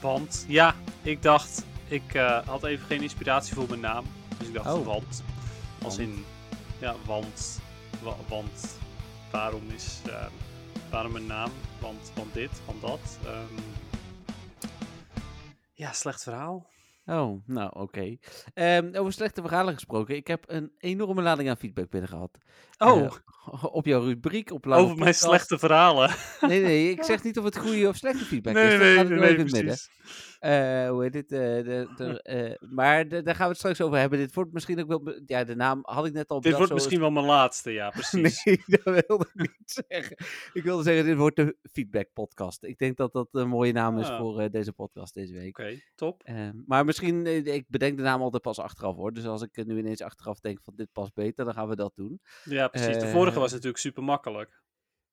Want ja, ik dacht, ik eh, had even geen inspiratie voor mijn naam. Dus ik dacht, Oh. want. Als in, ja, want. wa- want waarom is, eh, waarom een naam? Want, want dit, want dat. Ehm, ja, slecht verhaal. Oh, nou oké. Ehm, over slechte verhalen gesproken. Ik heb een enorme lading aan feedback binnen gehad. Oh, Eh, op jouw rubriek op over mijn Podcast. slechte verhalen. Nee, nee, ik zeg niet of het goede of slechte feedback nee, is. nee, nee, nee, midden. precies. Eh, hoe heet dit? eh, de, de, eh, maar daar gaan we het straks over hebben. Dit wordt misschien ook wel... Ja, de naam had ik net al Dit wordt misschien is- wel mijn laatste, ja, precies. Nee, dat wilde ik niet zeggen. Ik wilde zeggen, dit wordt de feedback podcast. Ik denk dat dat een mooie naam is Ah. voor deze podcast deze week. Oké, top. Maar misschien, ik bedenk de naam altijd pas achteraf hoor. Dus als ik nu ineens achteraf denk van dit past beter, dan gaan we dat doen. Ja, precies. De vorige was natuurlijk super makkelijk.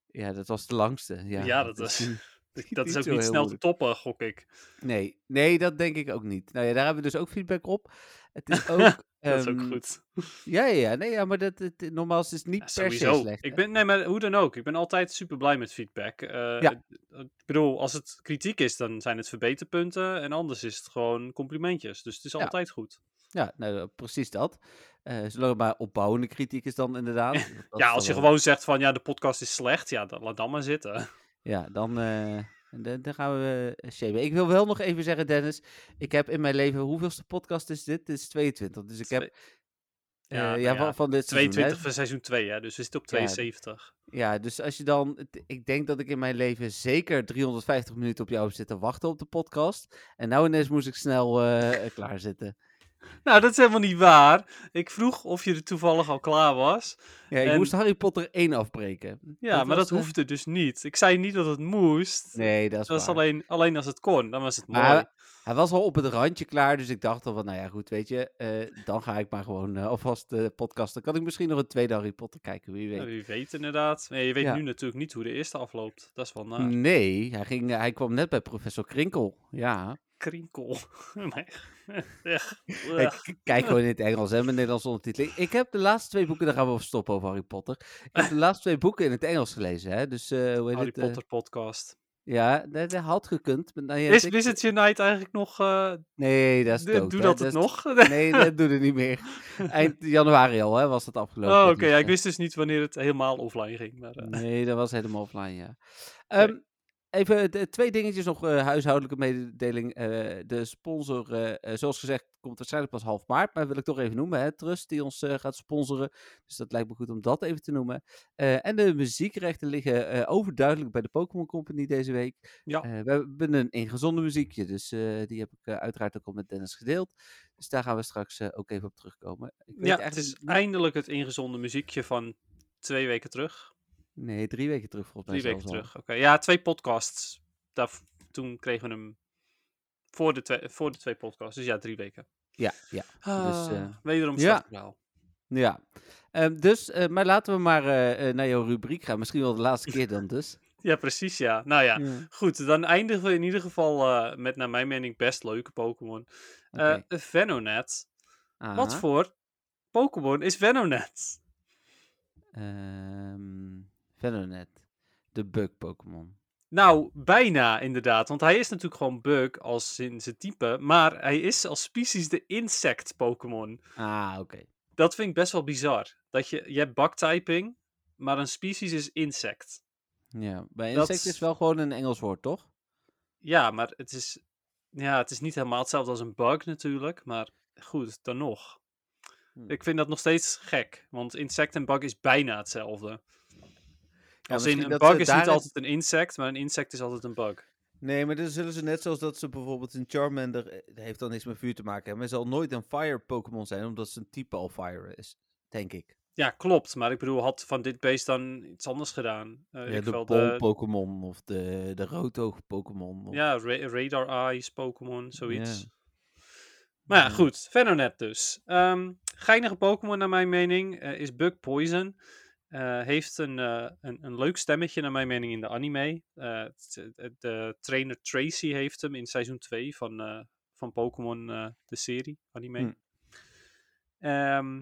Ja, dat was de langste. Ja, Ja, dat is- niet- Dat is niet ook niet snel te toppen, gok ik. Nee, nee, dat denk ik ook niet. Nou ja, daar hebben we dus ook feedback op. Het is ook... Dat is ook ehm, goed. Ja, ja. Nee, ja, maar dat, het, normaal is het niet Ja, per se slecht. Ik ben, nee, maar hoe dan ook. Ik ben altijd super blij met feedback. Eh, Ja. Ik bedoel, als het kritiek is, dan zijn het verbeterpunten. En anders is het gewoon complimentjes. Dus het is altijd goed. Ja, nou, precies dat. Eh zolang het maar opbouwende kritiek is dan inderdaad. Ja, als je gewoon zegt van ja, de podcast is slecht. Ja, dan, laat dan maar zitten. Ja, dan, eh, dan, dan gaan we uh, shamen. Ik wil wel nog even zeggen, Dennis. Ik heb in mijn leven, hoeveelste podcast is dit? Dit is 22. Dus ik heb, Ja, eh, nou ja, ja, van, van dit seizoen, hè. 22 van seizoen 2, hè. Dus we zitten op Ja, 72. Ja, dus als je dan, ik denk dat ik in mijn leven zeker 350 minuten op jou heb zitten wachten op de podcast. En nou ineens moest ik snel eh klaarzitten. Nou, dat is helemaal niet waar. Ik vroeg of je er toevallig al klaar was. Ja, En- moest Harry Potter 1 afbreken. Ja, maar dat eh, hoefde dus niet. Ik zei niet dat het moest. Nee, dat is Het was alleen, alleen als het kon. Dan was het mooi. Maar hij was al op het randje klaar, dus ik dacht al van, nou ja, goed, weet je, eh, dan ga ik maar gewoon eh, alvast de podcast. Dan kan ik misschien nog een tweede Harry Potter kijken, wie weet. Ja, wie weet inderdaad. Nee, je weet Ja. nu natuurlijk niet hoe de eerste afloopt. Dat is wel naar. Nee, hij, ging, hij kwam net bij professor Krinkel. Ja, Krinkel. kijk gewoon in het Engels en met Nederlandse ondertiteling. Ik heb de laatste twee boeken, daar gaan we over stoppen over Harry Potter. Ik heb de laatste twee boeken in het Engels gelezen, hè. Dus, eh, hoe heet Harry het? eh, Potter podcast. ja, dat, had gekund. maar nou Is Wizards Unite eigenlijk nog... eh, Nee, dat is dood, doe hè. dat het nog? Nee, dat doet het niet meer. Eind januari al, hè, was dat afgelopen. Oh, oké. dus, ja, ik eh, wist dus niet wanneer het helemaal offline ging. Maar, eh, Nee, dat was helemaal offline, ja. Ehm, even de, twee dingetjes nog, eh, huishoudelijke mededeling. Eh, de sponsor, eh, eh, zoals gezegd, komt waarschijnlijk pas half maart, maar wil ik toch even noemen. Hè, Trust, die ons eh, gaat sponsoren. Dus dat lijkt me goed om dat even te noemen. Eh, en de muziekrechten liggen eh, overduidelijk bij de Pokémon Company deze week. Ja. Eh, we hebben een ingezonden muziekje, dus eh, die heb ik eh, uiteraard ook al met Dennis gedeeld. Dus daar gaan we straks eh, ook even op terugkomen. Ik weet ja, het is niet- eindelijk het ingezonde muziekje van twee weken terug. Nee, drie weken terug volgens mij Drie weken terug. Oké, ja, twee podcasts. Daar, toen kregen we hem voor de, twee, voor de twee podcasts. Dus ja, drie weken. Ja, ja. Ah, eh, wederom ja. verhaal. Ja, Ehm, dus, eh, maar laten we maar eh, naar jouw rubriek gaan. Misschien wel de laatste keer dan dus. Ja, precies, ja. Nou ja, Ja. goed. Dan eindigen we in ieder geval met, naar mijn mening, best leuke Pokémon. Oké. Venonet. Wat voor Pokémon is Venonet? Ehm, Venonet. De bug Pokémon. Nou, bijna inderdaad. Want hij is natuurlijk gewoon bug als in zijn type. Maar hij is als species de insect Pokémon. Ah, oké. Dat vind ik best wel bizar. Dat je, je hebt bug-typing, maar een species is insect. Ja, bij insect is- is wel gewoon een Engels woord, toch? Ja, maar het is, ja, het is niet helemaal hetzelfde als een bug natuurlijk. Maar goed, dan nog. Hm. Ik vind dat nog steeds gek. Want insect en bug is bijna hetzelfde. Ja, als in, een bug is niet altijd een insect, maar een insect is altijd een bug. Nee, maar dan zullen ze net zoals dat ze bijvoorbeeld een Charmander... eh, dat heeft dan niks met vuur te maken, maar zal nooit een fire Pokémon zijn, omdat zijn type al fire is. Denk ik. Ja, klopt. Maar ik bedoel, had van dit beest dan iets anders gedaan? Eh, Ja, ik de wel bol Pokémon of de, de roodhoog Pokémon. of- Ja, ra- Radar Eyes, Pokémon, zoiets. Ja. Maar ja, goed. Venonet dus. Ehm geinige Pokémon naar mijn mening eh, is Bug Poison. Eh, heeft een, eh, een, een leuk stemmetje naar mijn mening in de anime. Eh, de trainer Tracy heeft hem in seizoen 2 van, van Pokémon, de serie, anime. Hm. Ehm,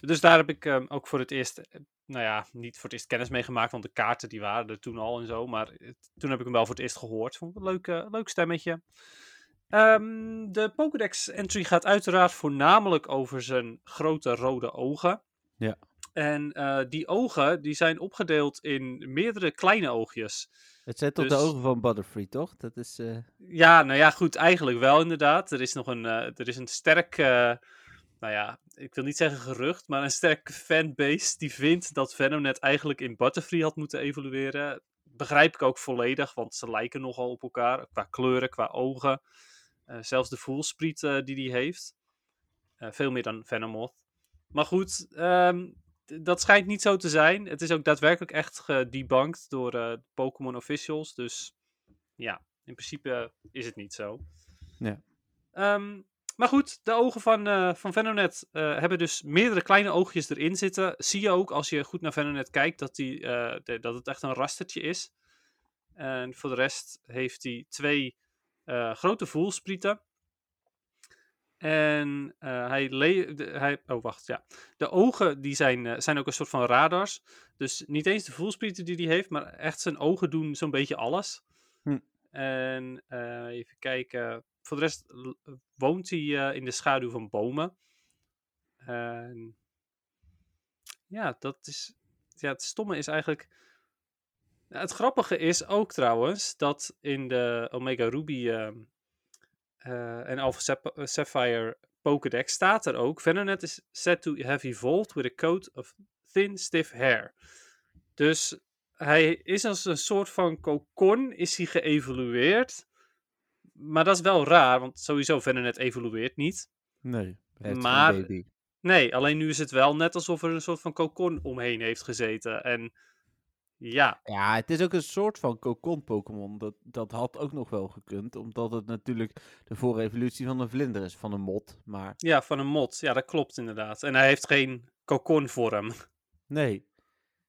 dus daar heb ik ehm, ook voor het eerst, nou ja, niet voor het eerst kennis mee gemaakt, want de kaarten die waren er toen al en zo. Maar het- toen heb ik hem wel voor het eerst gehoord. Vond ik een leuk, leuk stemmetje. Ehm, de Pokédex-entry gaat uiteraard voornamelijk over zijn grote rode ogen. Ja. En eh, die ogen die zijn opgedeeld in meerdere kleine oogjes. Het zijn toch de Dus- ogen van Butterfree, toch? Dat is... eh, Ja, nou ja, goed, eigenlijk wel inderdaad. Er is nog een, eh, er is een sterk, nou ja, ik wil niet zeggen gerucht, maar een sterke fanbase die vindt dat Venonet eigenlijk in Butterfree had moeten evolueren. Begrijp ik ook volledig, want ze lijken nogal op elkaar, qua kleuren, qua ogen. Zelfs de voelspriet die hij heeft. Veel meer dan Venomoth. Maar goed, d- dat schijnt niet zo te zijn. Het is ook daadwerkelijk echt gedebunked door eh, Pokémon officials. Dus ja, in principe is het niet zo. Ja. Ehm, maar goed, de ogen van, eh van Venonet eh, hebben dus meerdere kleine oogjes erin zitten. Zie je ook als je goed naar Venonet kijkt dat, die, de- dat het echt een rastertje is. En voor de rest heeft hij twee grote voelsprieten. En eh, hij, de- hij. Oh, wacht, ja. De ogen die zijn, eh, zijn ook een soort van radars. Dus niet eens de voelsprieten die hij heeft, maar echt zijn ogen doen zo'n beetje alles. Hm. En eh, even kijken. Voor de rest woont hij in de schaduw van bomen. En ja, dat is. Ja, het stomme is eigenlijk. Het grappige is ook trouwens dat in de Omega Ruby eh, en Alpha eh, Sapphire Pokédex staat er ook: Venonet is said to have evolved with a coat of thin, stiff hair. Dus hij is als een soort van kokon, is hij geëvolueerd. Maar dat is wel raar, want sowieso Venonet evolueert niet. nee, Maar- baby. Nee, alleen nu is het wel net alsof er een soort van kokon omheen heeft gezeten. En ja, Ja, het is ook een soort van cocon Pokémon. Dat, dat had ook nog wel gekund, omdat het natuurlijk de voorevolutie van een vlinder is, van een mot. Maar ja, van een mot. Ja, dat klopt inderdaad. En hij heeft geen kokonvorm. nee,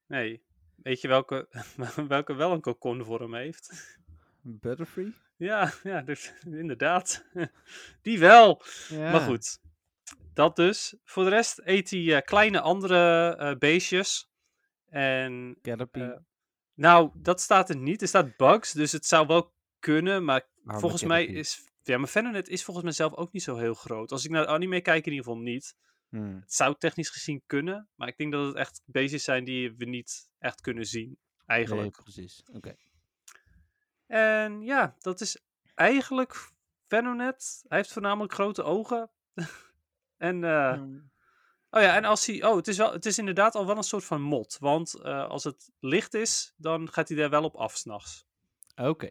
Nee. Weet je welke, welke wel een kokonvorm heeft? Butterfree? Ja, ja dus, inderdaad. Die wel. Ja. Maar goed, dat dus. Voor de rest eet hij eh, kleine andere eh, beestjes. En Caterpie. eh, nou, dat staat er niet. Er staat bugs, dus het zou wel kunnen. Maar Arme volgens mij is... Ja, maar Venonet is volgens mij zelf ook niet zo heel groot. Als ik naar anime kijk, in ieder geval niet. Hmm. Het zou technisch gezien kunnen. Maar ik denk dat het echt beestjes zijn die we niet echt kunnen zien. Eigenlijk. Nee, precies. Oké. En ja, dat is eigenlijk Venonet. Hij heeft voornamelijk grote ogen. en, eh, Hmm. Oh ja, en als hij, oh, het is, wel, het is inderdaad al wel een soort van mot. Want eh, als het licht is, dan gaat hij daar wel op af s'nachts. Oké.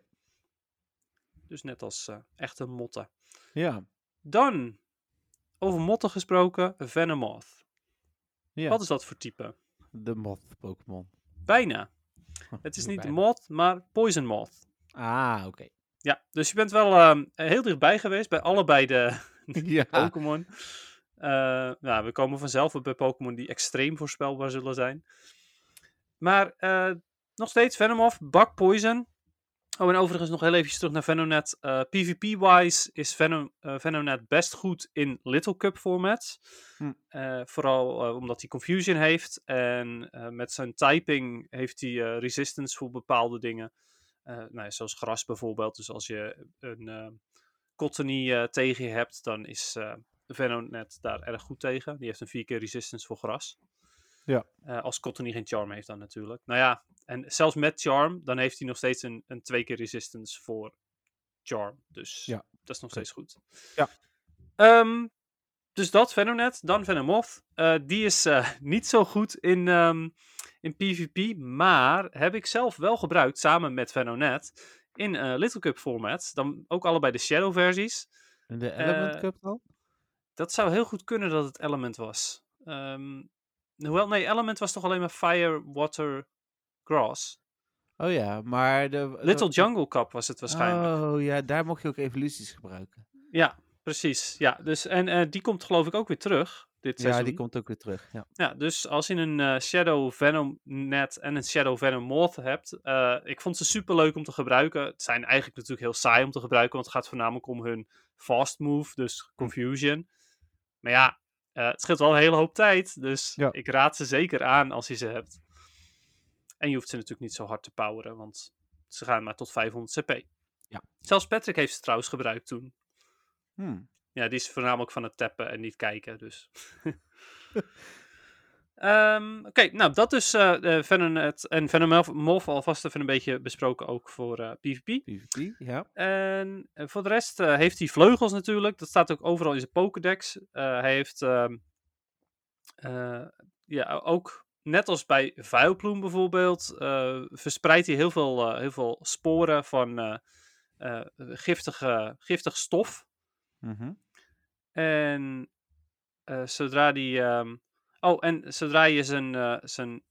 Dus net als eh, echte motten. Ja. Dan, over motten gesproken, Venomoth. ja. Wat is dat voor type? De moth Pokémon. Bijna. Het is niet Bijna. moth, maar poison moth. Ah, oké. Ja, dus je bent wel ehm, heel dichtbij geweest bij allebei de, ja. Pokémon. Eh, nou, we komen vanzelf op bij Pokémon die extreem voorspelbaar zullen zijn. Maar eh, nog steeds Venomoth, Bak Poison. Oh, en overigens nog heel even terug naar Venonet. Eh, PvP-wise is Venom, eh, Venonet best goed in Little Cup formats. Hm. Vooral omdat hij Confusion heeft. En met zijn typing heeft hij resistance voor bepaalde dingen. Nou ja, zoals gras bijvoorbeeld. Dus als je een Cottony tegen je hebt, dan is Venonet daar erg goed tegen. Die heeft een 4 keer resistance voor gras. Ja. Eh, als Cottony geen charm heeft dan natuurlijk. Nou ja, en zelfs met charm, dan heeft hij nog steeds een, een 2 keer resistance voor charm. Dus Ja. dat is nog steeds goed. Ja. Ehm, dus dat, Venonet. Dan Venomoth. Eh die is eh, niet zo goed in, ehm, in PvP, maar heb ik zelf wel gebruikt samen met Venonet in eh, Little Cup format. Dan ook allebei de Shadow versies. En de Element Cup dan? Dat zou heel goed kunnen dat het Element was. Ehm, hoewel, nee, Element was toch alleen maar Fire, Water, Grass. Oh ja, maar de... Little de- Jungle Cup was het waarschijnlijk. Oh ja, daar mocht je ook evoluties gebruiken. Ja, precies. Ja, dus, en eh, die komt geloof ik ook weer terug dit Ja, seizoen. die komt ook weer terug. Ja. Ja, dus als je een eh, Shadow Venom net en een Shadow Venom Moth hebt, eh, ik vond ze super leuk om te gebruiken. Het zijn eigenlijk natuurlijk heel saai om te gebruiken, want het gaat voornamelijk om hun fast move, dus confusion. Maar ja, eh, het scheelt wel een hele hoop tijd, dus Ja. ik raad ze zeker aan als je ze hebt. En je hoeft ze natuurlijk niet zo hard te poweren, want ze gaan maar tot 500 CP. Ja. Zelfs Patrick heeft ze trouwens gebruikt toen. Hmm. Ja, die is voornamelijk van het tappen en niet kijken, dus. Ehm, Oké, nou dat is eh, Venonet en Venomorph alvast even een beetje besproken ook voor eh, PvP. PvP, ja. En voor de rest heeft hij vleugels natuurlijk. Dat staat ook overal in zijn Pokédex. Hij heeft ehm, eh, ja, ook net als bij Vuilploem bijvoorbeeld, verspreidt hij heel veel, heel veel sporen van giftige, giftig stof. Mhm. En zodra die. ehm, oh, en zodra je zijn, eh, zijn,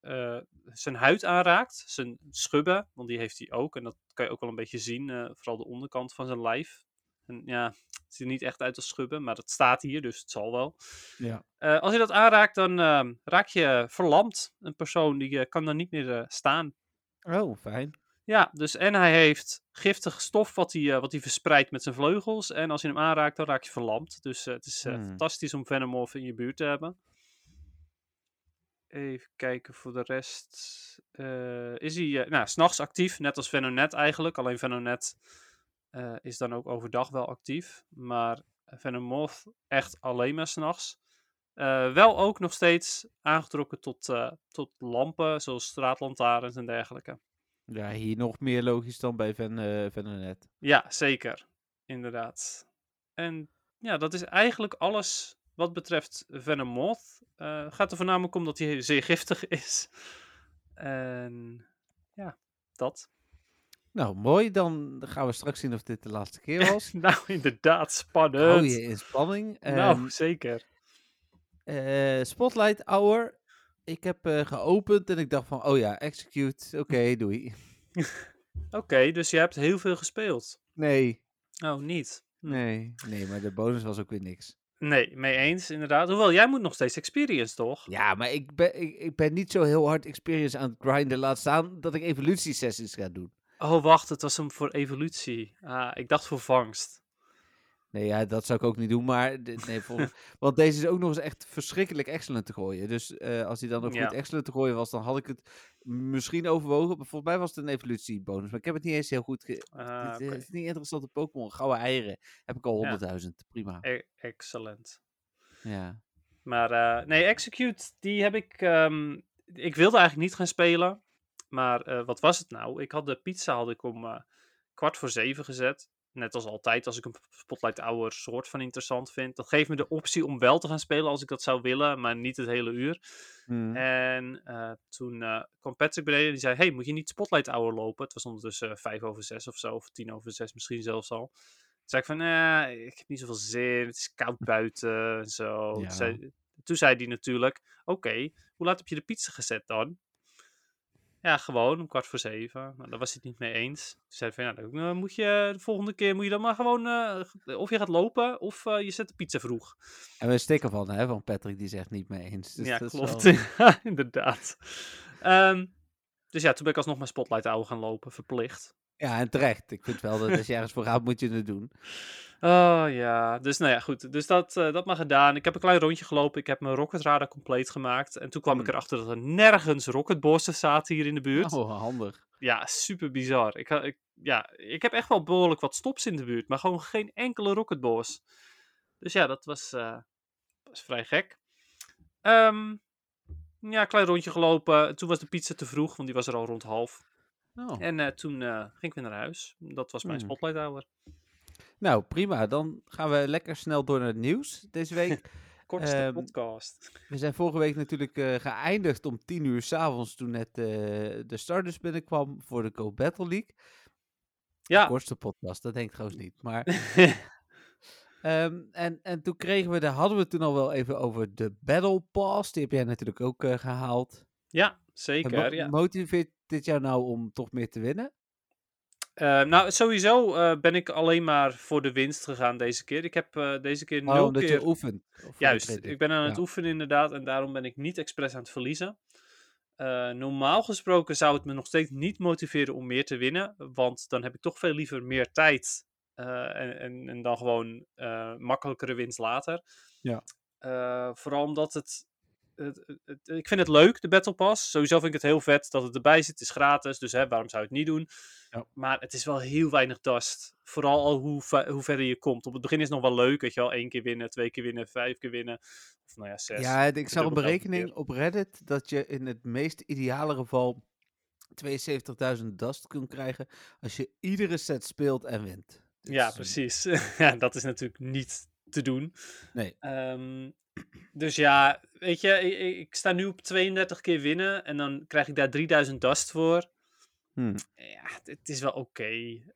eh, zijn huid aanraakt, zijn schubben, want die heeft hij ook. En dat kan je ook wel een beetje zien, eh, vooral de onderkant van zijn lijf. En ja, het ziet er niet echt uit als schubben, maar dat staat hier, dus het zal wel. Ja. Als je dat aanraakt, dan raak je verlamd. Een persoon die kan dan niet meer staan. Oh, fijn. Ja, dus en hij heeft giftig stof wat hij, wat hij verspreidt met zijn vleugels. En als je hem aanraakt, dan raak je verlamd. Dus het is Hmm. fantastisch om Venomoth in je buurt te hebben. Even kijken voor de rest. Eh, is hij, eh nou, s'nachts actief, net als Venonet eigenlijk. Alleen Venonet eh is dan ook overdag wel actief. Maar Venomoth echt alleen maar s'nachts. Wel ook nog steeds aangetrokken tot, tot lampen, zoals straatlantaarns en dergelijke. Ja, hier nog meer logisch dan bij Ven, Venonet. Ja, zeker. Inderdaad. En ja, dat is eigenlijk alles wat betreft Venomoth. Eh gaat er voornamelijk om dat hij zeer giftig is. En ja, dat. Nou, mooi. Dan gaan we straks zien of dit de laatste keer was. nou, inderdaad, spannend. Hou je in spanning. nou, Ehm, zeker. eh, Spotlight Hour. Ik heb eh, geopend en ik dacht van, oh ja, execute. Oké, doei. Oké, dus je hebt heel veel gespeeld. Nee, Oh, niet. Hm. nee, nee, maar de bonus was ook weer niks. Nee, mee eens, inderdaad. Hoewel, jij moet nog steeds experience, toch? Ja, maar ik ben, ik, ik ben niet zo heel hard experience aan het grinden. Laat staan dat ik evolutiesessies ga doen. Oh, wacht, het was hem voor evolutie. Ah, ik dacht voor vangst. Nee, ja, dat zou ik ook niet doen. Maar nee, want deze is ook nog eens echt verschrikkelijk excellent te gooien. Dus eh, als hij dan ook Ja. goed excellent te gooien was, dan had ik het misschien overwogen. Maar volgens mij was het een evolutiebonus. Maar ik heb het niet eens heel goed. Ge- Ah, het, is niet interessante Pokémon. Gouden eieren. Heb ik al Ja. 100.000. Prima. E- excellent. Ja. Maar eh, nee, Execute, die heb ik. ehm, ik wilde eigenlijk niet gaan spelen. Maar eh, wat was het nou? Ik had de pizza had ik om kwart voor zeven gezet. Net als altijd, als ik een Spotlight Hour soort van interessant vind. Dat geeft me de optie om wel te gaan spelen als ik dat zou willen, maar niet het hele uur. Hm. En eh, toen eh, kwam Patrick beneden en die zei: Hey, moet je niet Spotlight Hour lopen? Het was ondertussen eh, vijf over zes of zo, of tien over zes misschien zelfs al. Toen zei ik van, eh, ik heb niet zoveel zin, het is koud buiten en zo. Ja. Toen, zei, toen zei hij natuurlijk, oké, hoe laat heb je de pizza gezet dan? Ja, gewoon om kwart voor zeven. Nou, daar was hij het niet mee eens. Toen zei hij van, ja, dan eh, moet je de volgende keer moet je dan maar gewoon, eh, of je gaat lopen, of eh, je zet de pizza vroeg. En we stikken van, hè, van Patrick, die zegt niet mee eens. Dus ja, dat klopt. wel- inderdaad. Ehm, dus ja, toen ben ik alsnog mijn Spotlight Hour gaan lopen, verplicht. Ja, en terecht. Ik vind wel dat als je ergens voor gaat, moet je het doen. Oh ja, dus nou ja, goed. Dus dat, eh, dat maar gedaan. Ik heb een klein rondje gelopen. Ik heb mijn Rocket Radar compleet gemaakt. En toen kwam ik Hmm. erachter dat er nergens rocketborsten zaten hier in de buurt. Oh, handig. Ja, super bizar. Ik, ik, ja, ik heb echt wel behoorlijk wat stops in de buurt, maar gewoon geen enkele rocketbos. Dus ja, dat was, eh, was vrij gek. Ehm, ja, klein rondje gelopen. Toen was de pizza te vroeg, want die was er al rond half. Oh. En eh, toen eh, ging ik weer naar huis. Dat was mijn Hmm. spotlight hour. Nou, prima. Dan gaan we lekker snel door naar het nieuws deze week. Kortste Ehm, podcast. We zijn vorige week natuurlijk eh, geëindigd om 10 uur s'avonds toen net de Stardust binnenkwam voor de Go Battle League. Ja, Kortste podcast, dat denk ik trouwens niet. Maar Ehm, en, en toen kregen we, daar hadden we het toen al wel even over de Battle Pass. Die heb jij natuurlijk ook eh, gehaald. Ja, En mo- zeker. Ja. Motiveert dit jou nou om toch meer te winnen? Eh, nou, sowieso eh, ben ik alleen maar voor de winst gegaan deze keer. Ik heb eh, deze keer Oh, nul omdat keer... je oefent. Of Juist, ik ben aan het oefenen inderdaad en daarom ben ik niet expres aan het verliezen. Eh, normaal gesproken zou het me nog steeds niet motiveren om meer te winnen, want dan heb ik toch veel liever meer tijd eh, en, en, en dan gewoon eh, makkelijkere winst later. Ja. Eh, vooral omdat het, het, het- het- Ik vind het leuk, de Battle Pass. Sowieso vind ik het heel vet dat het erbij zit. Het is gratis, dus hè, waarom zou je het niet doen? Ja. Maar het is wel heel weinig dust. Vooral al hoe, hoe verder je komt. Op het begin is het nog wel leuk, weet je wel. één keer winnen, twee keer winnen, vijf keer winnen. Of nou ja, zes. Ja, ik zag een berekening op Reddit dat je in het meest ideale geval 72.000 dust kunt krijgen als je iedere set speelt en wint. Dit Ja, een- precies. ja, dat is natuurlijk niet te doen. Nee. Ehm, dus ja, weet je, ik, ik- sta nu op 32 keer winnen en dan krijg ik daar 3000 dust voor. Hmm. Ja, het, het is wel oké.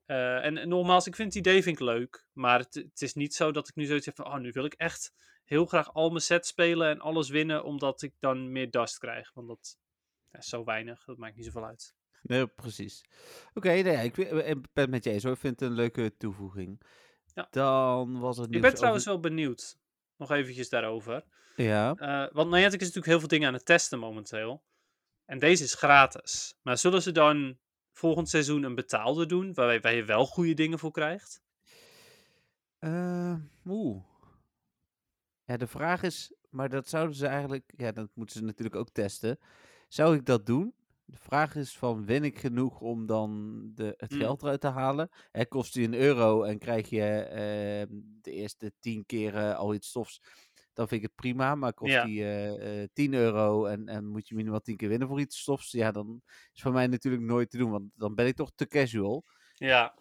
Eh, en, en nogmaals, ik vind het idee vind ik leuk. Maar het, het is niet zo dat ik nu zoiets heb van, oh, nu wil ik echt heel graag al mijn sets spelen en alles winnen, omdat ik dan meer dust krijg. Want dat ja, is zo weinig, dat maakt niet zoveel uit. Nee, precies. Oké, nou ja, ik ben het met je eens hoor. Ik vind het een leuke toevoeging. Ja. Dan was het Ik ben over- trouwens wel benieuwd, nog eventjes daarover. Ja. Eh, want Niantic is natuurlijk heel veel dingen aan het testen momenteel. En deze is gratis. Maar zullen ze dan volgend seizoen een betaalde doen, waar, waar je wel goede dingen voor krijgt? Eh, Oeh. Ja, de vraag is, maar dat zouden ze eigenlijk, ja, dat moeten ze natuurlijk ook testen. Zou ik dat doen? De vraag is van, win ik genoeg om dan de, het Mm. geld eruit te halen? Hè, kost die een euro en krijg je ehm, de eerste tien keren al iets stofs, dan vind ik het prima. Maar kost Ja. die eh, eh, 10 euro en, en moet je minimaal 10 keer winnen voor iets stofs, ja, dan is voor mij natuurlijk nooit te doen, want dan ben ik toch te casual. Ja.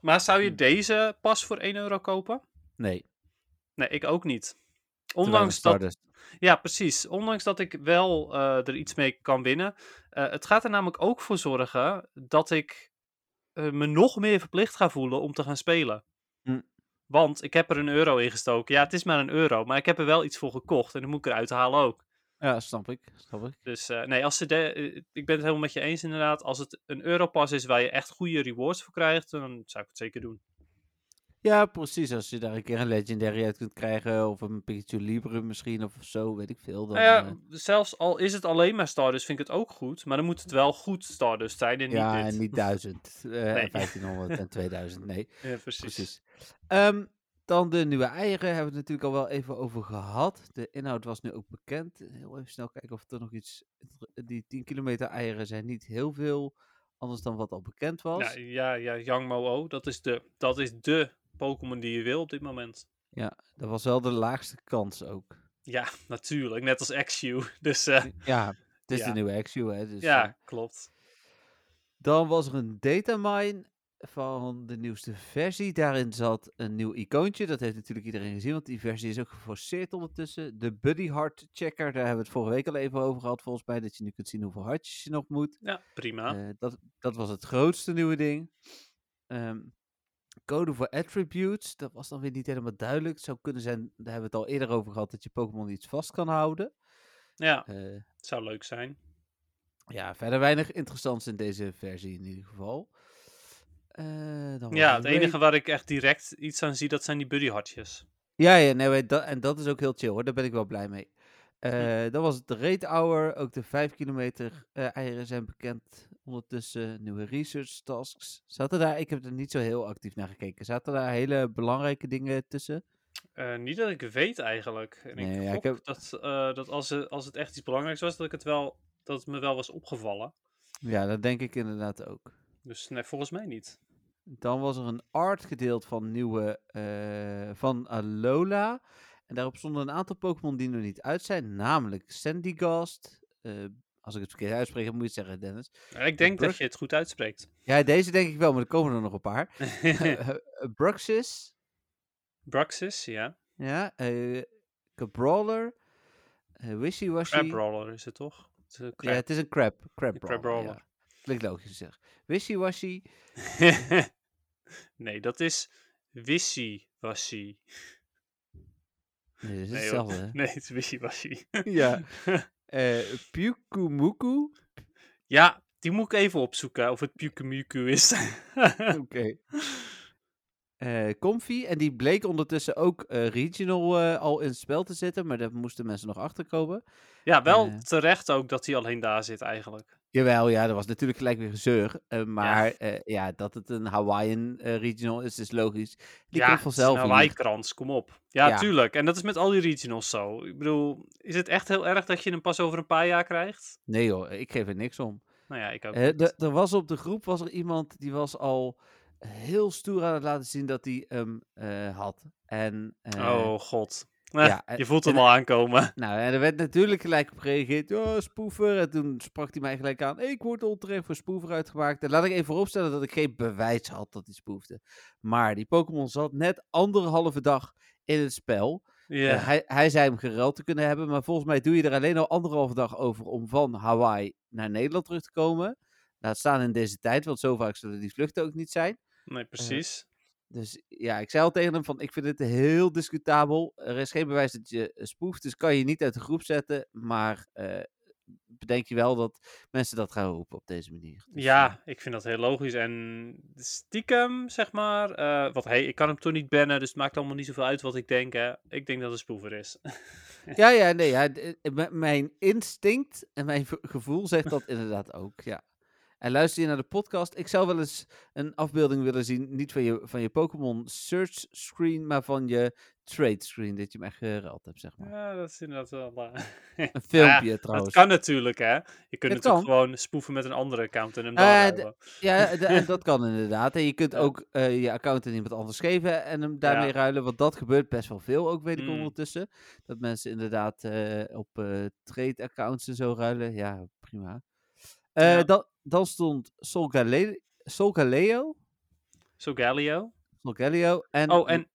Maar zou je Hm. deze pas voor 1 euro kopen? Nee. Nee, ik ook niet. Ondanks dat, ja, precies. Ondanks dat ik wel eh, er iets mee kan winnen. Eh, het gaat er namelijk ook voor zorgen dat ik eh, me nog meer verplicht ga voelen om te gaan spelen. Hm. Want ik heb er een euro in gestoken. Ja, het is maar een euro, maar ik heb er wel iets voor gekocht en dan moet ik eruit halen ook. Ja, snap ik. Snap ik. Dus nee, als ze de, ik ben het helemaal met je eens inderdaad. Als het een europas is waar je echt goede rewards voor krijgt, dan zou ik het zeker doen. Ja, precies. Als je daar een keer een Legendary uit kunt krijgen, of een Pikachu Libre misschien, of zo, weet ik veel. Dan, Nou ja, eh, zelfs al is het alleen maar Stardust, vind ik het ook goed. Maar dan moet het wel goed Stardust zijn en niet ja, dit. en niet 1000. eh, Nee. en 1500 en 2000. Nee, Ja, precies. precies. Ehm, dan de nieuwe eieren hebben we het natuurlijk al wel even over gehad. De inhoud was nu ook bekend. Heel even snel kijken of er nog iets. Die 10 kilometer eieren zijn niet heel veel anders dan wat al bekend was. Ja, ja, ja, Yang Mo-O, dat is de, dat is de Pokémon die je wil op dit moment. Ja, dat was wel de laagste kans ook. Ja, natuurlijk. Net als Axew. Dus eh, Ja, het is Ja. de nieuwe Axew, hè. Dus, ja, eh, klopt. Dan was er een datamine van de nieuwste versie. Daarin zat een nieuw icoontje. Dat heeft natuurlijk iedereen gezien, want die versie is ook geforceerd ondertussen. De Buddy Heart Checker, daar hebben we het vorige week al even over gehad, volgens mij. Dat je nu kunt zien hoeveel hartjes je nog moet. Ja, prima. Eh, dat, dat was het grootste nieuwe ding. Ehm, code voor attributes, dat was dan weer niet helemaal duidelijk. Het zou kunnen zijn, daar hebben we het al eerder over gehad, dat je Pokémon iets vast kan houden. ja, Eh, het zou leuk zijn. ja, verder weinig interessants in deze versie in ieder geval. Eh, dan Ja, het enige waar ik echt direct iets aan zie, dat zijn die buddyhartjes. Ja, ja nee, dat, en dat is ook heel chill hoor, daar ben ik wel blij mee. Eh Dan was het de Raid Hour, ook de 5 kilometer eieren zijn bekend. Ondertussen nieuwe research tasks. Zaten daar, ik heb er niet zo heel actief naar gekeken, zaten daar hele belangrijke dingen tussen? Eh, niet dat ik weet eigenlijk. En Nee, ik ja, ik heb- dat, eh, dat als, het, als het echt iets belangrijks was, dat, ik het wel, dat het me wel was opgevallen. Ja, dat denk ik inderdaad ook. Dus nee, volgens mij niet. Dan was er een art gedeeld van nieuwe eh, van Alola. En daarop stonden een aantal Pokémon die nog niet uit zijn, namelijk Sandygast. eh als ik het verkeerd uitspreek, moet je het zeggen, Dennis. Ik denk dat je het goed uitspreekt. Ja, deze denk ik wel, maar er komen er nog een paar. Bruxis, Bruxis, ja. ja, eh Cabrawler, eh Wishy-Washy. Crabrawler is het toch? Het is een Ja, crab. het is een crab. Crab Crabrawler. Ja. Klinkt logisch zeg. Wishy-Washy, nee, dat is Wissy Wishy-washy. Nee, dat is Nee, hetzelfde. hoor. Nee, het is wishy-washy. Ja. Eh Pyukumuku. ja, die moet ik even opzoeken of het Pyukumuku is. Oké. Eh, Comfy. En die bleek ondertussen ook eh, regional eh, al in het spel te zitten. Maar daar moesten mensen nog achter komen. ja, wel terecht ook dat hij alleen daar zit eigenlijk. Jawel, ja, dat was natuurlijk gelijk weer gezeur. maar ja. ja, dat het een Hawaiian regional is, is logisch. Die ja, komt vanzelf een. Hawaii-krans, kom op. Ja, Ja. tuurlijk. En dat is met al die regionals zo. Ik bedoel, is het echt heel erg dat je hem pas over een paar jaar krijgt? Nee hoor, ik geef er niks om. Nou ja, ik ook er was op de groep was er iemand die was al heel stoer aan het laten zien dat hij hem eh, had. En, eh, oh, god. ja, je en- voelt hem al aankomen. Nou, en er werd natuurlijk gelijk op gereageerd. Oh, spoever. En toen sprak hij mij gelijk aan. Ik word onterecht voor spoever uitgemaakt. En laat ik even vooropstellen dat ik geen bewijs had dat hij spoefde. Maar die Pokémon zat net anderhalve dag in het spel. Eh, hij, hij zei hem geruild te kunnen hebben. Maar volgens mij doe je er alleen al anderhalve dag over om van Hawaii naar Nederland terug te komen. Laat staan in deze tijd, want zo vaak zullen die vluchten ook niet zijn. Nee, precies. Dus ja, ik zei al tegen hem van, ik vind het heel discutabel. Er is geen bewijs dat je eh, spoeft, dus kan je niet uit de groep zetten. Maar eh, bedenk je wel dat mensen dat gaan roepen op deze manier. Dus, eh, Ja, ik vind dat heel logisch. En stiekem, zeg maar. eh want hey, ik kan hem toch niet bannen, dus het maakt allemaal niet zoveel uit wat ik denk. Hè. Ik denk dat het spoever is. ja, ja, nee, ja, eh, mijn instinct en mijn gevoel zegt dat inderdaad ook, ja. En luister je naar de podcast, ik zou wel eens een afbeelding willen zien, niet van je, van je Pokémon search screen, maar van je trade screen, dat je hem echt geruild hebt, zeg maar. ja, dat is inderdaad wel. eh, Een filmpje dat trouwens. kan natuurlijk, hè. Je kunt Het natuurlijk gewoon spoeven met een andere account en hem Eh, daar d- houden. Ja, dat kan inderdaad. En je kunt ook eh, je account aan iemand anders geven en hem daarmee Ja. ruilen. Want dat gebeurt best wel veel ook, weet ik Mm. ondertussen. Dat mensen inderdaad eh, op eh trade accounts en zo ruilen. Ja, prima. Eh, Ja. dan, dan stond Solgaleo. Solgaleo. Solgaleo. En, Oh, en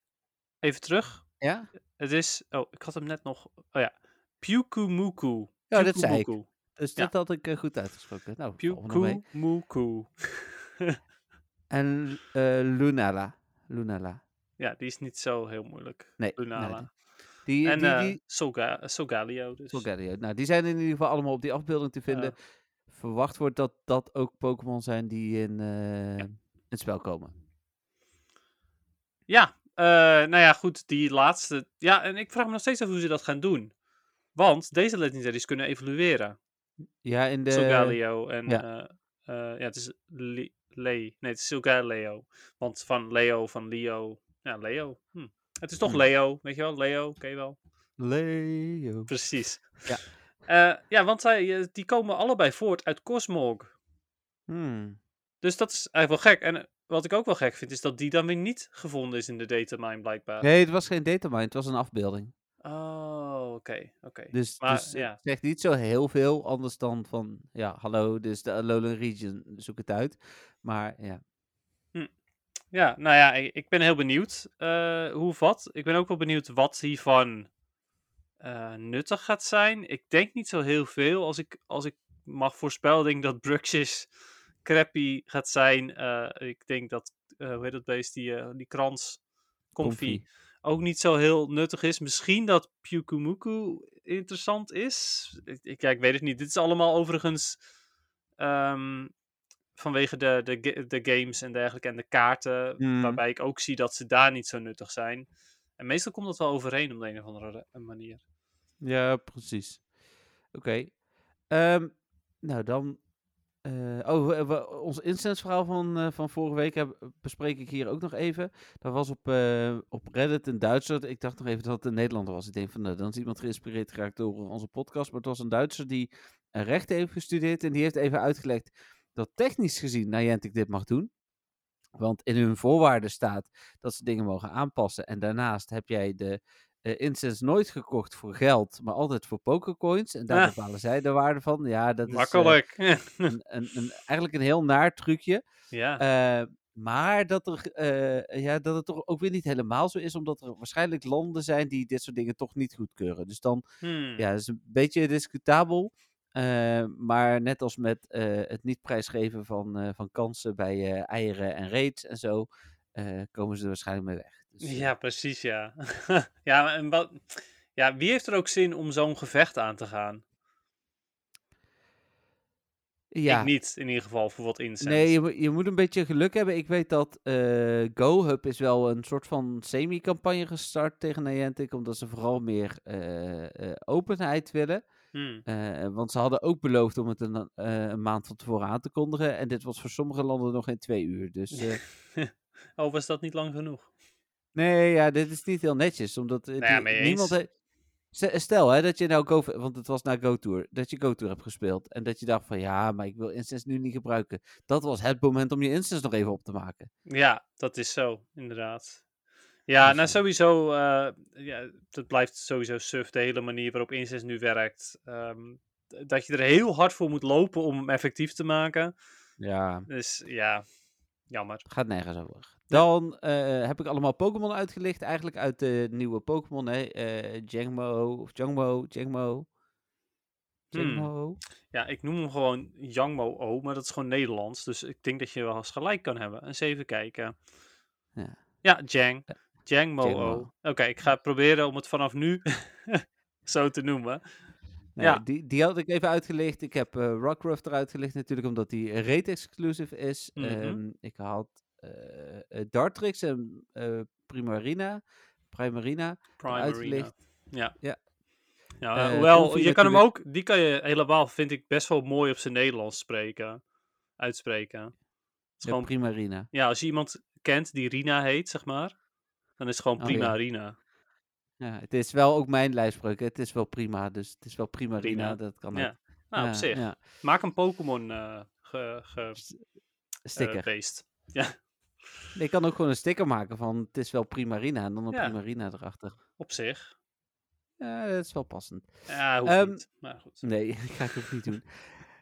even terug. Ja? Het is. Oh, ik had hem net nog. Oh ja. Pyukumuku. Ja, dat zei ik. Dus Ja. dat had ik eh, goed uitgesproken. Nou. Pyukumuku. En eh, Lunala. Lunala. Ja, die is niet zo heel moeilijk. Nee, Lunala. nee, Die, en die, eh die, Soga, Sogalio. Dus. Solgaleo. Nou, die zijn in ieder geval allemaal op die afbeelding te vinden. Verwacht wordt dat dat ook Pokémon zijn die in, eh, het spel komen. Ja, eh, nou ja, goed, die laatste. Ja, en ik vraag me nog steeds af hoe ze dat gaan doen. Want deze legendaries kunnen evolueren. Ja, in de... Solgaleo en. ja. Ja, ja het is Le. Nee, het is Solgaleo. Want van Leo, van Leo. Ja, Leo. Hm. Het is toch Hm. Leo, weet je wel? Leo, ken je wel? Leo. Precies. Ja. Eh, ja, want zij, eh, die komen allebei voort uit Cosmog. Hmm. Dus dat is eigenlijk wel gek. En eh, wat ik ook wel gek vind, is dat die dan weer niet gevonden is in de datamine, blijkbaar. Nee, het was geen datamine, het was een afbeelding. Oh, oké, oké. Dus, Maar, dus het ja. zegt niet zo heel veel, anders dan van, ja, hallo, is de Alolan Region, zoek het uit. Maar ja, Ja, nou ja, ik, ik ben heel benieuwd eh, hoe wat. Ik ben ook wel benieuwd wat hiervan eh, nuttig gaat zijn. Ik denk niet zo heel veel. Als ik, als ik mag voorspellen, denk dat Bruxis crappy gaat zijn. Eh, ik denk dat, eh, hoe heet dat beest, die, die krans, Comfy, ook niet zo heel nuttig is. Misschien dat Pyukumuku interessant is. Ik, ik, ja, ik weet het niet. Dit is allemaal overigens ehm, vanwege de, de, de games en dergelijke en de kaarten. Mm. Waarbij ik ook zie dat ze daar niet zo nuttig zijn. En meestal komt dat wel overeen op de een of andere manier. Ja, precies. Oké. Ehm, nou, dan... eh, oh, we- we- ons instandsverhaal van, eh, van vorige week heb, bespreek ik hier ook nog even. Dat was op, eh, op Reddit in Duitsland. Ik dacht nog even dat het een Nederlander was. Ik denk van, nou, dan is iemand geïnspireerd geraakt door onze podcast. Maar het was een Duitser die rechten heeft gestudeerd. En die heeft even uitgelegd dat technisch gezien Niantic dit mag doen. Want in hun voorwaarden staat dat ze dingen mogen aanpassen. En daarnaast heb jij de eh instance nooit gekocht voor geld, maar altijd voor pokercoins. En daar Ah. bepalen zij de waarde van. Ja, dat is eh, Makkelijk. een, een, een, eigenlijk een heel naar trucje. ja. Eh, maar dat, er, ja, dat het toch ook weer niet helemaal zo is, omdat er waarschijnlijk landen zijn die dit soort dingen toch niet goedkeuren. Dus dan, Hmm. ja, is een beetje discutabel. Maar net als met het niet prijsgeven van, van kansen bij eieren en raids en zo, komen ze er waarschijnlijk mee weg. Dus, eh, Ja, precies, ja. ja, en wat, ja, wie heeft er ook zin om zo'n gevecht aan te gaan? ja. Ik niet, in ieder geval, voor wat incense. Nee, je, moet- je moet een beetje geluk hebben. Ik weet dat eh GoHub is wel een soort van semi-campagne gestart tegen Niantic, omdat ze vooral meer eh, openheid willen. Hmm. Want ze hadden ook beloofd om het een, een maand van tevoren aan te kondigen. En dit was voor sommige landen nog geen twee uur. Dus Oh, was dat niet lang genoeg? Nee, ja, dit is niet heel netjes. Omdat Nou ja, die- mee niemand Stel- hè, dat je nou Go, want het was na Go Tour, dat je Go Tour hebt gespeeld. En dat je dacht van ja, maar ik wil Instance nu niet gebruiken. Dat was het moment om je Instance nog even op te maken. Ja, dat is zo, inderdaad. Ja, nou sowieso, eh, ja, dat blijft sowieso suf, de hele manier waarop Incense nu werkt. Ehm, dat je er heel hard voor moet lopen om hem effectief te maken. Ja, Dus ja, jammer. gaat nergens over. Dan eh, heb ik allemaal Pokémon uitgelicht. Eigenlijk uit de nieuwe Pokémon, hè. eh Jangmo, of Jangmo, Jangmo. Hmm. Jangmo. Ja, ik noem hem gewoon Yangmo O, maar dat is gewoon Nederlands. Dus ik denk dat je wel eens gelijk kan hebben. Eens even kijken. Ja. Ja, Jang. O. Oké, ik ga proberen om het vanaf nu zo te noemen. Ja. die, die had ik even uitgelicht. Ik heb eh Rockruff eruit gelicht natuurlijk, omdat die rate exclusive is. Mhm. Ehm, ik had Dartrix en eh Primarina. Primarina. Primarina. uitgelicht. Ja. Ja. Ja, Eh, hoewel, je kan hem ook, die kan je helemaal, vind ik, best wel mooi op zijn Nederlands spreken. Uitspreken. Het is Ja, gewoon, Primarina. ja, als je iemand kent die Rina heet, zeg maar, dan is het gewoon Oh, prima ja. Rina. Ja, het is wel ook mijn lijfspreuk. hè. Het is wel prima, dus het is wel Primarina. Prima. Dat kan Ja. ook. Nou, Ja, op zich. ja. Maak een Pokémon eh ge, ge, Sticker. eh. Ja, ik kan ook gewoon een sticker maken van het is wel Primarina en dan een Ja. Primarina erachter. op zich. Ja, dat is wel passend. Ja, hoeft Ehm, niet. Maar goed. Nee, dat ga ik ook niet doen.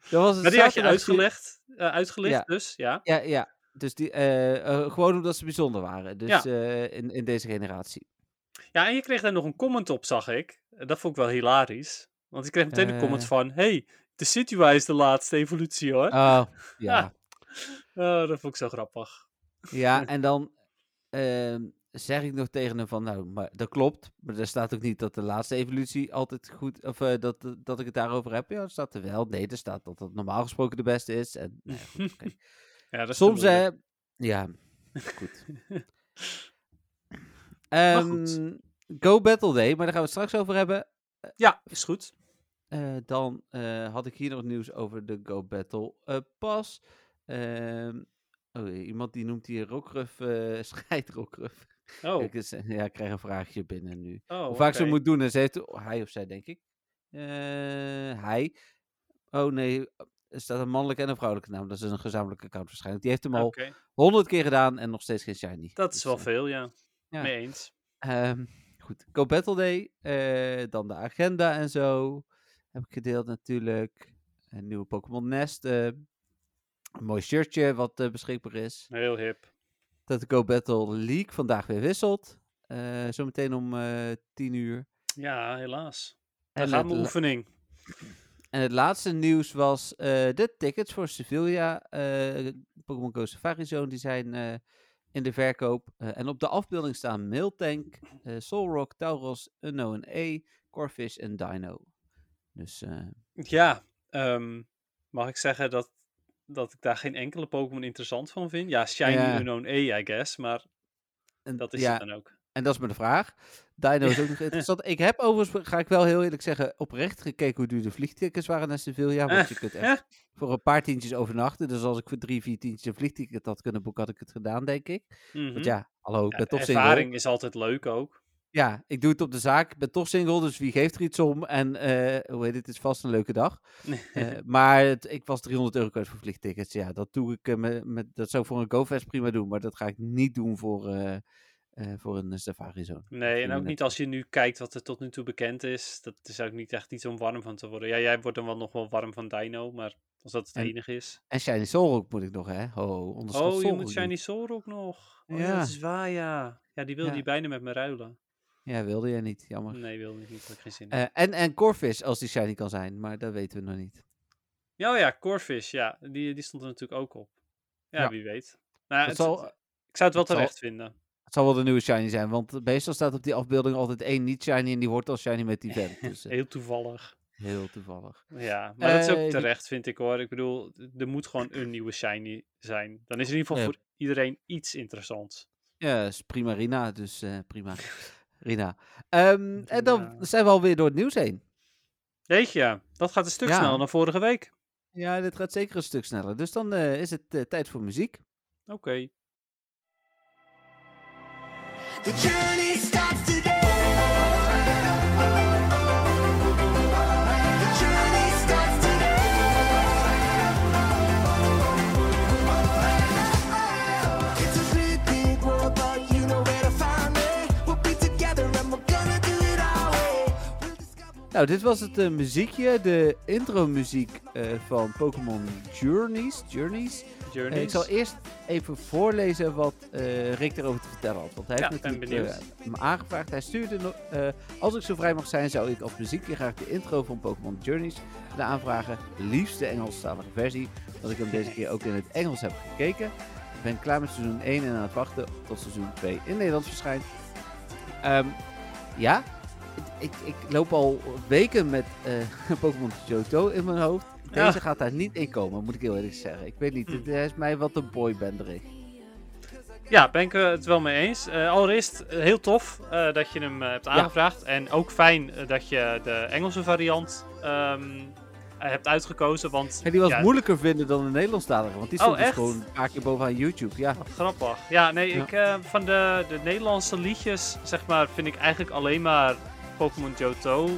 Dat was het Maar die had je uitgelegd, eh, uitgelicht, Ja. dus, ja. Ja, ja. Dus die, eh, eh, gewoon omdat ze bijzonder waren. Dus Ja. in, in deze generatie. Ja, en je kreeg daar nog een comment op, zag ik. Dat vond ik wel hilarisch. Want ik kreeg meteen een comment van... Hey, de Situa is de laatste evolutie, hoor. Oh, ja. Oh, dat vond ik zo grappig. Ja, en dan ehm, zeg ik nog tegen hem van, nou, maar dat klopt. Maar er staat ook niet dat de laatste evolutie altijd goed, of eh, dat, dat ik het daarover heb. Ja, dat staat er wel. Nee, er staat dat het normaal gesproken de beste is. En, nou ja, goed, oké. Ja, dat is Soms, hè, ja, goed. goed. Ehm, Go Battle Day, maar daar gaan we het straks over hebben. Ja, is goed. Eh, dan eh, had ik hier nog nieuws over de Go Battle eh, Pas. Oh, iemand die noemt hier Rockruff, eh scheidrockruff. Oh, Ik, is- ja, ik krijg een vraagje binnen nu. oh Hoe vaak ze oké. moet doen, en ze heeft, oh, hij of zij denk ik. Eh, hij. Oh nee, er staat een mannelijke en een vrouwelijke naam. Dat is een gezamenlijke account waarschijnlijk. Die heeft hem al honderd keer gedaan en nog steeds geen shiny. dat Dus, is wel eh, veel, ja. ja. Mee eens. Ehm, goed, Go Battle Day. eh, dan de agenda en zo. Heb ik gedeeld natuurlijk. Een nieuwe Pokémon Nest. Een mooi shirtje wat eh, beschikbaar is. Heel hip. Dat de Go Battle League vandaag weer wisselt. Eh, zometeen om eh 10 uur. Ja, helaas. Daar gaat mijn oefening. en het laatste nieuws was de tickets voor Sevilla. Pokémon Go Safari Zone. Die zijn in de verkoop. En op de afbeelding staan Mailtank, eh Solrock, Tauros, Unknown E, Corfish en Dino. Dus Ja, ehm, mag ik zeggen dat, dat ik daar geen enkele Pokémon interessant van vind? Ja, Shiny Ja. Unknown E, I guess, maar en, dat is ja, het dan ook. en dat is maar de vraag. Dino is ook nog interessant. Ik heb overigens, ga ik wel heel eerlijk zeggen, oprecht gekeken hoe duur de vliegtickets waren naar Sevilla. Want je kunt echt voor een paar tientjes overnachten. Dus als ik voor drie, vier tientjes een vliegticket had kunnen boeken, had ik het gedaan, denk ik. Mhm. Want ja, hallo, ik Ja, ben toch ervaring is altijd leuk ook. Ja, ik doe het op de zaak. Ik ben toch single, dus wie geeft er iets om? En eh, hoe heet het, het is vast een leuke dag. Eh, maar het, ik was 300 euro kwijt voor vliegtickets. Ja, dat doe ik eh, met, met, dat zou ik voor een GoFest prima doen. Maar dat ga ik niet doen voor, voor een Safari Zone. Nee, en ook niet als je nu kijkt wat er tot nu toe bekend is. Dat is ook niet echt iets om warm van te worden. Ja, jij wordt dan wel nog wel warm van Dino, maar als dat het En- enige is. En Shiny Solrock moet ik nog, hè? Onderschat Oh, je moet. Shiny Solrock nog. Oh, ja. Ja. dat is waar, ja. Ja, die wilde Ja. die bijna met me ruilen. Ja, wilde jij niet, jammer. Nee, wilde ik niet. Had geen zin in. Eh, en, en Corfish, als die Shiny kan zijn. Maar dat weten we nog niet. Ja, oh ja, Corfish, ja. Die, die stond er natuurlijk ook op. Ja, Ja. wie weet. Nou, Het het, zal, ik zou het wel het zal- terecht vinden. het zal wel de nieuwe shiny zijn, want meestal staat op die afbeelding altijd één niet shiny en die wordt al shiny met die vent. Dus eh, Heel toevallig. heel toevallig. Ja, maar dat is Eh, ook die- terecht, vind ik hoor. Ik bedoel, er moet gewoon een nieuwe shiny zijn. Dan is er in ieder geval Ja. voor iedereen iets interessants. Ja, is prima Rina, dus eh, prima. Rina. Ehm, en dan zijn we alweer door het nieuws heen. Jeetje, ja, dat gaat een stuk Ja. sneller dan vorige week. Ja, dit gaat zeker een stuk sneller. Dus dan eh, is het eh, tijd voor muziek. Oké. The Nou, dit was het eh, muziekje, de intro muziek eh, van Pokémon Journeys. Journeys. Eh, Journeys. ik zal eerst even voorlezen wat Rick erover te vertellen had. Want hij Ja, heeft natuurlijk me aangevraagd. Hij stuurde als ik zo vrij mag zijn, zou ik als muziekje graag de intro van Pokémon Journeys willen aanvragen. Liefst de Engelstalige versie, omdat ik hem deze keer ook in het Engels heb gekeken. Ik ben klaar met seizoen 1 en aan het wachten tot seizoen 2 in Nederland verschijnt. Ehm, ja, ik, ik, loop al weken met eh, Pokémon Johto in mijn hoofd. Ja. Deze gaat daar niet in komen, moet ik heel eerlijk zeggen. Ik weet niet, Hm. het is mij wat een boybanderig. Ja, ben ik eh, het wel mee eens. Eh, allereerst heel tof dat je hem hebt aangevraagd. En ook fijn dat je de Engelse variant ehm, eh, hebt uitgekozen. Want En die was ja, moeilijker vinden dan de Nederlandstalige, want die Oh, stond dus gewoon een paar keer bovenaan YouTube. Ja, Wat grappig. Ja, nee, ik van de, de Nederlandse liedjes, zeg maar, vind ik eigenlijk alleen maar Pokémon Johto.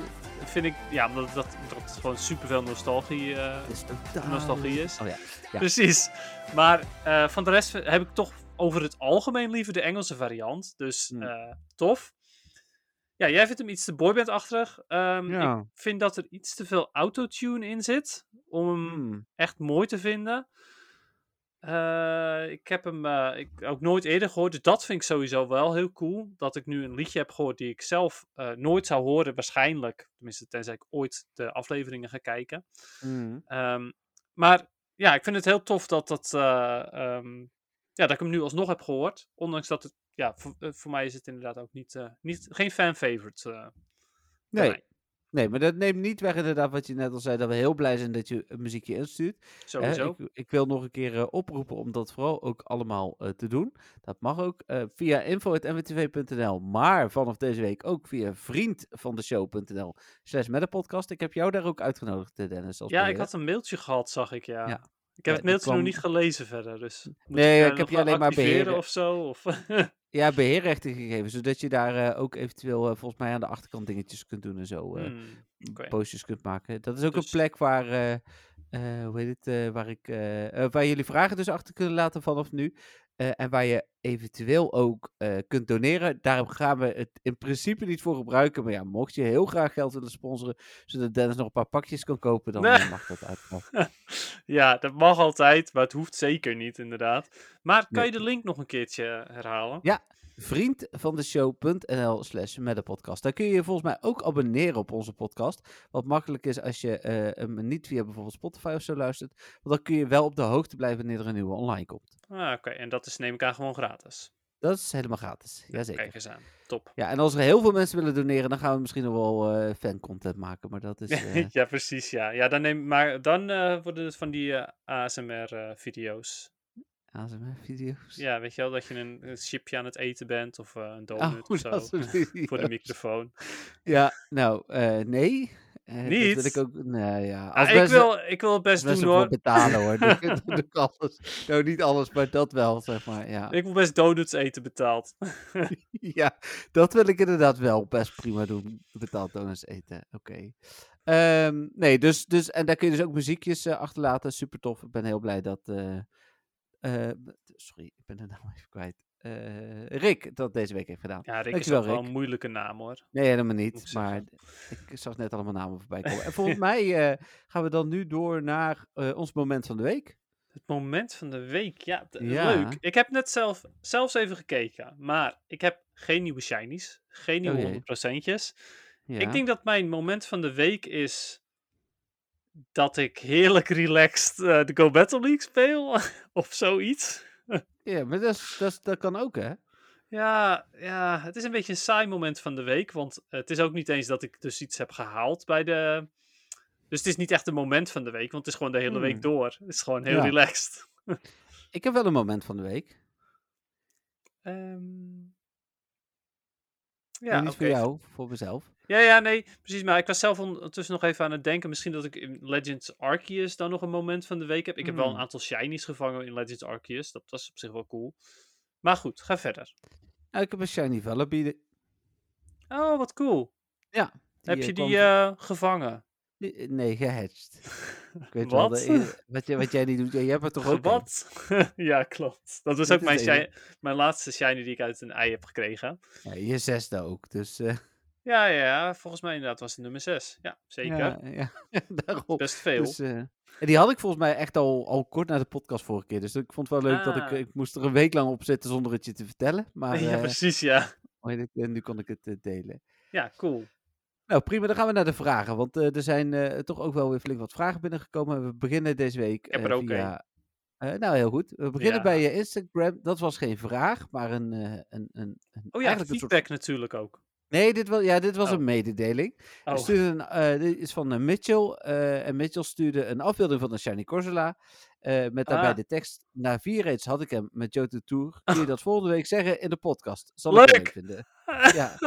Vind ik, ja, omdat dat, dat gewoon superveel nostalgie, eh, het is totaal... nostalgie is. Oh ja, ja. Precies. Maar eh, van de rest heb ik toch over het algemeen liever de Engelse variant. Dus Hmm. eh, tof. Ja, jij vindt hem iets te boybandachtig. Ehm Ja. Ik vind dat er iets te veel autotune in zit om hem Hmm. echt mooi te vinden. Eh, ik heb hem eh, ik, ook nooit eerder gehoord, dus dat vind ik sowieso wel heel cool. Dat ik nu een liedje heb gehoord die ik zelf eh, nooit zou horen, waarschijnlijk. Tenminste, tenzij ik ooit de afleveringen ga kijken. Hmm. Ehm, maar ja, ik vind het heel tof dat, dat, eh, ehm, ja, dat ik hem nu alsnog heb gehoord. Ondanks dat het, ja, voor, voor mij is het inderdaad ook niet, niet geen fan-favorite. Nee. mij. Nee, maar dat neemt niet weg inderdaad wat je net al zei, dat we heel blij zijn dat je een muziekje instuurt. Sowieso. ik, ik wil nog een keer eh, oproepen om dat vooral ook allemaal eh, te doen. Dat mag ook eh, via info.mwtv.nl, maar vanaf deze week ook via vriendvandeshow.nl slash met een podcast. Ik heb jou daar ook uitgenodigd, Dennis. Als Ja, ik had een mailtje gehad, zag ik, ja. Ja. Ik heb het mailtje nog niet gelezen verder, dus... Moet Nee, ik heb je alleen maar beheren. of zo? Of... Ja, beheerrechten gegeven, zodat je daar eh, ook eventueel eh, volgens mij aan de achterkant dingetjes kunt doen en zo. Hmm, oké. postjes kunt maken. Dat is ook Dus- een plek waar, hoe heet het, eh, waar, ik, eh, eh, waar jullie vragen dus achter kunnen laten vanaf nu. Eh, en waar je eventueel ook eh, kunt doneren. Daar gaan we het in principe niet voor gebruiken. Maar ja, mocht je heel graag geld willen sponsoren, zodat Dennis nog een paar pakjes kan kopen, dan Nee. eh, mag dat uiteraard. ja, dat mag altijd, maar het hoeft zeker niet, inderdaad. Maar kan Nee. je de link nog een keertje herhalen? Ja. Vriendvandeshow.nl slash met de podcast. Daar kun je je volgens mij ook abonneren op onze podcast. Wat makkelijk is als je eh, hem niet via bijvoorbeeld Spotify of zo luistert. Want dan kun je wel op de hoogte blijven wanneer er een nieuwe online komt. Ah, oké. En dat is neem ik aan gewoon gratis. Dat is helemaal gratis. Jazeker. Kijk eens aan. Top. Ja, en als er heel veel mensen willen doneren, dan gaan we misschien nog wel eh fancontent maken. Maar dat is. ja, precies. Ja, ja dan, neem, maar dan eh, worden het van die ASMR-video's. ASMR-video's. ja, weet je wel, dat je een, een chipje aan het eten bent of eh, een Oh, donut of zo. Voor de microfoon. Ja, nou, eh, nee. Eh, dat Niet? wil ik ook. Nee, ja. Ah, ik, wil, ik wil het best doen hoor. betalen hoor. Alles. Nou, niet alles, maar dat wel, zeg maar. Ja. Ik wil best donuts eten betaald. ja, dat wil ik inderdaad wel best prima doen. Betaald donuts eten. Oké. Ehm, nee, dus, dus. En daar kun je dus ook muziekjes eh, achterlaten. Super tof. Ik ben heel blij dat. Eh, sorry, ik ben de naam even kwijt. Eh, Rick dat deze week heeft gedaan. Ja, Rick is Dankjewel, wel Rick. een moeilijke naam hoor. Nee, helemaal niet. Maar ik zag net allemaal namen voorbij komen. En volgens mij eh, gaan we dan nu door naar ons moment van de week. Het moment van de week, ja, leuk. Ik heb net zelf, zelfs even gekeken, maar ik heb geen nieuwe shinies, geen nieuwe Oh jee. 100 procentjes. Ja. Ik denk dat mijn moment van de week is dat ik heerlijk relaxed eh, de Go Battle League speel, of zoiets. ja, maar dat, is, dat, is- dat kan ook, hè? Ja, ja, het is een beetje een saai moment van de week. Want het is ook niet eens dat ik dus iets heb gehaald bij de. Dus het is niet echt een moment van de week, want het is gewoon de hele Hmm. week door. Het is gewoon heel Ja. relaxed. Ik heb wel een moment van de week. Ehm, Ja, niet voor jou, voor mezelf. Ja, ja, nee, precies. Maar ik was zelf ondertussen nog even aan het denken. Misschien dat ik in Legends Arceus dan nog een moment van de week heb. Ik heb wel een Hmm. aantal shinies gevangen in Legends Arceus. Dat was op zich wel cool. Maar goed, ga verder. Ik heb een shiny Vullaby. Oh, wat cool. Ja. heb eh, je die eh, gevangen? Eh, Nee, gehatcht. Ik weet wel, Wat? e- wat, jij, wat jij niet doet, jij hebt er toch ook? Wat? ja, klopt. Dat was ook mijn, mijn laatste shiny die ik uit een ei heb gekregen. Ja, je zesde ook, dus... Ja, ja, volgens mij inderdaad was het nummer 6. Ja, zeker. Ja, ja. Best veel. Dus, eh, en die had ik volgens mij echt al, al kort na de podcast vorige keer. Dus ik vond het wel leuk dat ik... Ah. Ik moest er een week lang op zitten zonder het je te vertellen. Maar ja, eh, precies, ja. het, eh, nu kon ik het delen. Ja, cool. Nou, prima. Dan gaan we naar de vragen. Want er zijn toch ook wel weer flink wat vragen binnengekomen. We beginnen deze week Ik heb er ook via... nou, heel goed. We beginnen Ja. bij je Instagram. Dat was geen vraag, maar een... een, een, een Oh ja, eigenlijk een soort- feedback natuurlijk ook. Nee, dit, wel, ja, dit was Oh. een mededeling. Oh, stuurde een, eh, dit is van eh, Mitchell. eh, en Mitchell stuurde een afbeelding van een Shiny Corsola. met daarbij Ah. de tekst. Na vier raids had ik hem met Johto Tour. Kun je dat volgende week zeggen in de podcast? Zal ik Leuk! leuk vinden. Ja,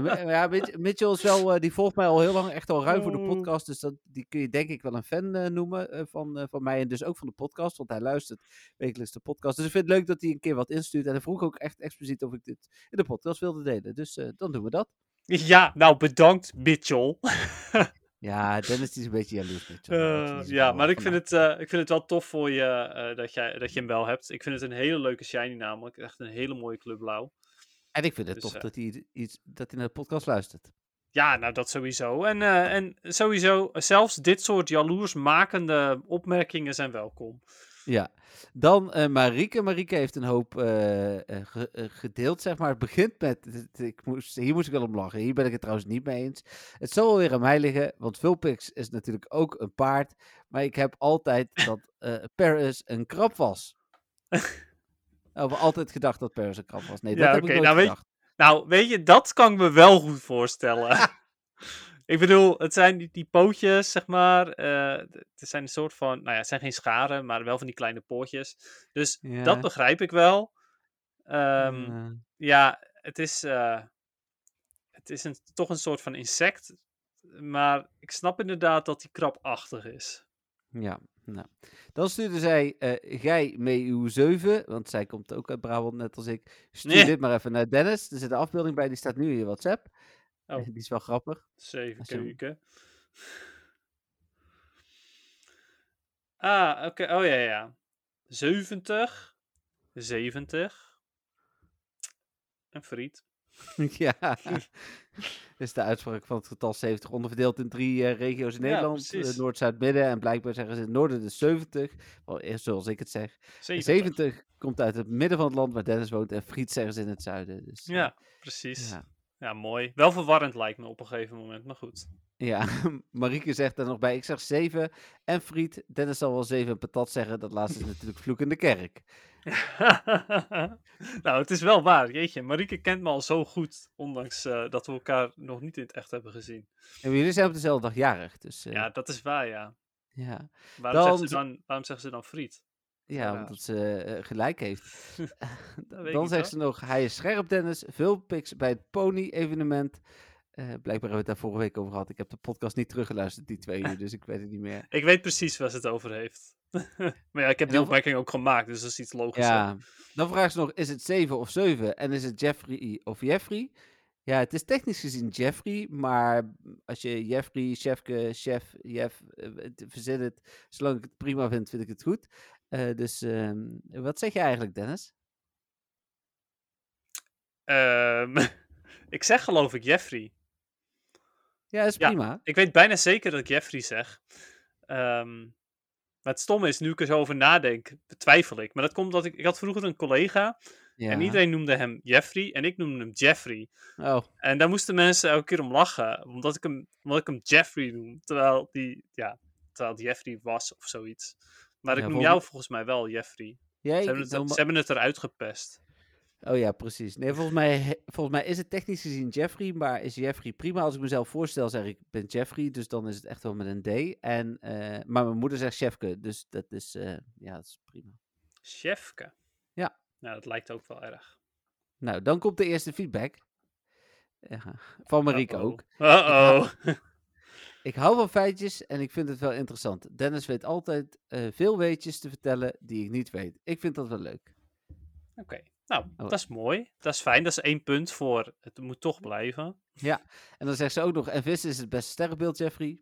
nee, ja Mitch- Mitchell is wel, eh, die volgt mij al heel lang echt al ruim voor de Oh. podcast. Dus dat, die kun je denk ik wel een fan eh, noemen eh, van, van mij. En dus ook van de podcast. Want hij luistert wekelijks de podcast. Dus ik vind het leuk dat hij een keer wat instuurt. En hij vroeg ook echt expliciet of ik dit in de podcast wilde delen. Dus dan doen we dat. Ja, nou bedankt, Mitchell. Ja, Dennis is een beetje jaloers. Mitchell. Ja, maar ik vind, het, ik vind het wel tof voor je dat, jij, dat je hem wel hebt. Ik vind het een hele leuke shiny namelijk. Echt een hele mooie kleur blauw. En ik vind het dus, tof eh, dat hij iets dat hij naar de podcast luistert. Ja, nou dat sowieso. En, eh, en sowieso, zelfs dit soort jaloersmakende opmerkingen zijn welkom. Ja. Dan eh Marieke. Marieke heeft een hoop ge- gedeeld, zeg maar. Het begint met, ik moest, hier moest ik wel om lachen. Hier ben ik het trouwens niet mee eens. Het zal wel weer aan mij liggen, want Vulpix is natuurlijk ook een paard. Maar ik heb altijd dat Paris een krab was. We altijd gedacht dat Paris een krab was. Nee, dat Ja, heb ik nooit nou, weet- gedacht. Nou, weet je, dat kan ik me wel goed voorstellen. ik bedoel, het zijn die, die pootjes, zeg maar. eh, het zijn een soort van, nou ja, het zijn geen scharen, maar wel van die kleine pootjes. Dus Ja. dat begrijp ik wel. Ehm, Eh, Ja, het is, eh, het is een, toch een soort van insect. Maar ik snap inderdaad dat die krabachtig is. Ja, nou. Dan stuurde zij, eh gij mee uw zeven, want zij komt ook uit Brabant, net als ik. Stuur Nee. dit maar even naar Dennis. Er zit een afbeelding bij, die staat nu in je WhatsApp. Oh. Die is wel grappig. Zeven keuken. Ah, oké. Oh ja, ja. 70. 70. En friet. ja. Is de uitspraak van het getal 70, onderverdeeld in drie eh, regio's in Ja, Nederland. eh, Noord, Zuid, Midden. En blijkbaar zeggen ze in het noorden de 70. Wel, eerst zoals ik het zeg. 70. 70 komt uit het midden van het land waar Dennis woont. En friet zeggen ze in het zuiden. Dus, eh, Ja, precies. Ja. Ja. mooi. Wel verwarrend lijkt me op een gegeven moment, maar goed. Ja, Marieke zegt er nog bij, ik zeg 7 en friet. Dennis zal wel 7 en patat zeggen. Dat laatste is natuurlijk vloek in de kerk. nou, het is wel waar. Jeetje, Marieke kent me al zo goed. Ondanks eh, dat we elkaar nog niet in het echt hebben gezien. En jullie zijn op dezelfde dag jarig, dus eh, Ja, dat is waar, ja. ja. Waarom, Dan zeggen, ze dan, waarom zeggen ze dan friet? Ja, omdat ze eh, gelijk heeft. ik Dan zegt ze nog, hij is scherp Dennis, veel pics bij het pony-evenement. Eh, blijkbaar hebben we het daar vorige week over gehad. Ik heb de podcast niet teruggeluisterd, die twee uur, dus ik weet het niet meer. Ik weet precies waar ze het over heeft. maar ja, ik heb die opmerking ook gemaakt, dus dat is iets logisch. Ja, dan vraagt ze nog, is het 7 of 7 en is het Jeffrey of Jeffrey? Ja, het is technisch gezien Jeffrey, maar als je Jeffrey, Chefke, Chef, Jeff, eh, verzin het, zolang ik het prima vind, vind ik het goed. Eh, dus ehm, wat zeg je eigenlijk, Dennis? Ehm, ik zeg geloof ik Jeffrey. Ja, is Ja. prima. Ik weet bijna zeker dat ik Jeffrey zeg. Ehm, maar het stomme is, nu ik er zo over nadenk, twijfel ik. Maar dat komt omdat ik... Ik had vroeger een collega Ja. en iedereen noemde hem Jeffrey en ik noemde hem Jeffrey. Oh, En daar moesten mensen elke keer om lachen, omdat ik hem, omdat ik hem Jeffrey noem. Terwijl die, ja, terwijl Jeffrey was of zoiets. Maar ik Ja, noem jou volgens mij wel Jeffrey. ja, Ze hebben, het, dan- ze hebben het eruit gepest. Oh ja, precies. Nee, volgens mij, volgens mij is het technisch gezien Jeffrey, maar is Jeffrey prima. Als ik mezelf voorstel, zeg ik, ben Jeffrey, dus dan is het echt wel met een D. En, eh, maar mijn moeder zegt Chefke, dus dat is, eh, ja, dat is prima. Chefke. Ja. Nou, dat lijkt ook wel erg. Nou, dan komt de eerste feedback. Ja, van Marieke ook. Uh-oh. Ik hou van feitjes en ik vind het wel interessant. Dennis weet altijd eh, veel weetjes te vertellen die ik niet weet. Ik vind dat wel leuk. Oké. Nou, Oh. dat is mooi. Dat is fijn. Dat is één punt voor het moet toch blijven. En dan zegt ze ook nog, en vissen is het beste sterrenbeeld, Jeffrey.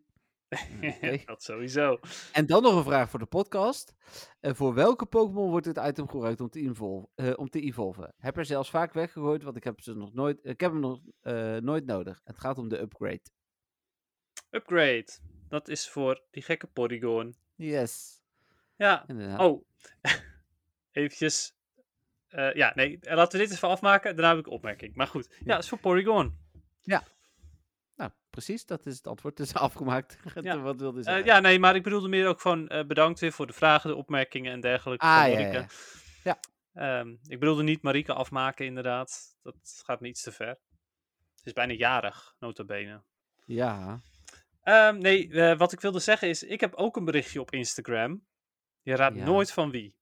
Oké. dat sowieso. En dan nog een vraag voor de podcast. Eh, voor welke Pokémon wordt dit item gebruikt om te, evol- eh, om te evolven? Heb er zelfs vaak weggegooid, want ik heb, ze nog nooit, ik heb hem nog nooit nodig. Het gaat om de upgrade. Upgrade. Dat is voor die gekke Porygon. Yes. Ja. Inderdaad. Oh. Eventjes. Eh, ja, nee. eh, Laten we dit even afmaken. Daarna heb ik een opmerking. Maar goed. Ja, Ja. dat is voor Porygon. Nou, precies, dat is het antwoord. Het is afgemaakt. Ja. Wat wilde Eh, zeggen? ja, nee, maar ik bedoelde meer ook gewoon eh, bedankt weer voor de vragen, de opmerkingen en dergelijke. Ah, van ja, ja, ja. Ehm, ik bedoelde niet Marieke afmaken, inderdaad. Dat gaat me iets te ver. Ze is bijna jarig, nota bene. Ja. Ehm, nee, eh, wat ik wilde zeggen is, ik heb ook een berichtje op Instagram. Je raadt Ja. nooit van wie.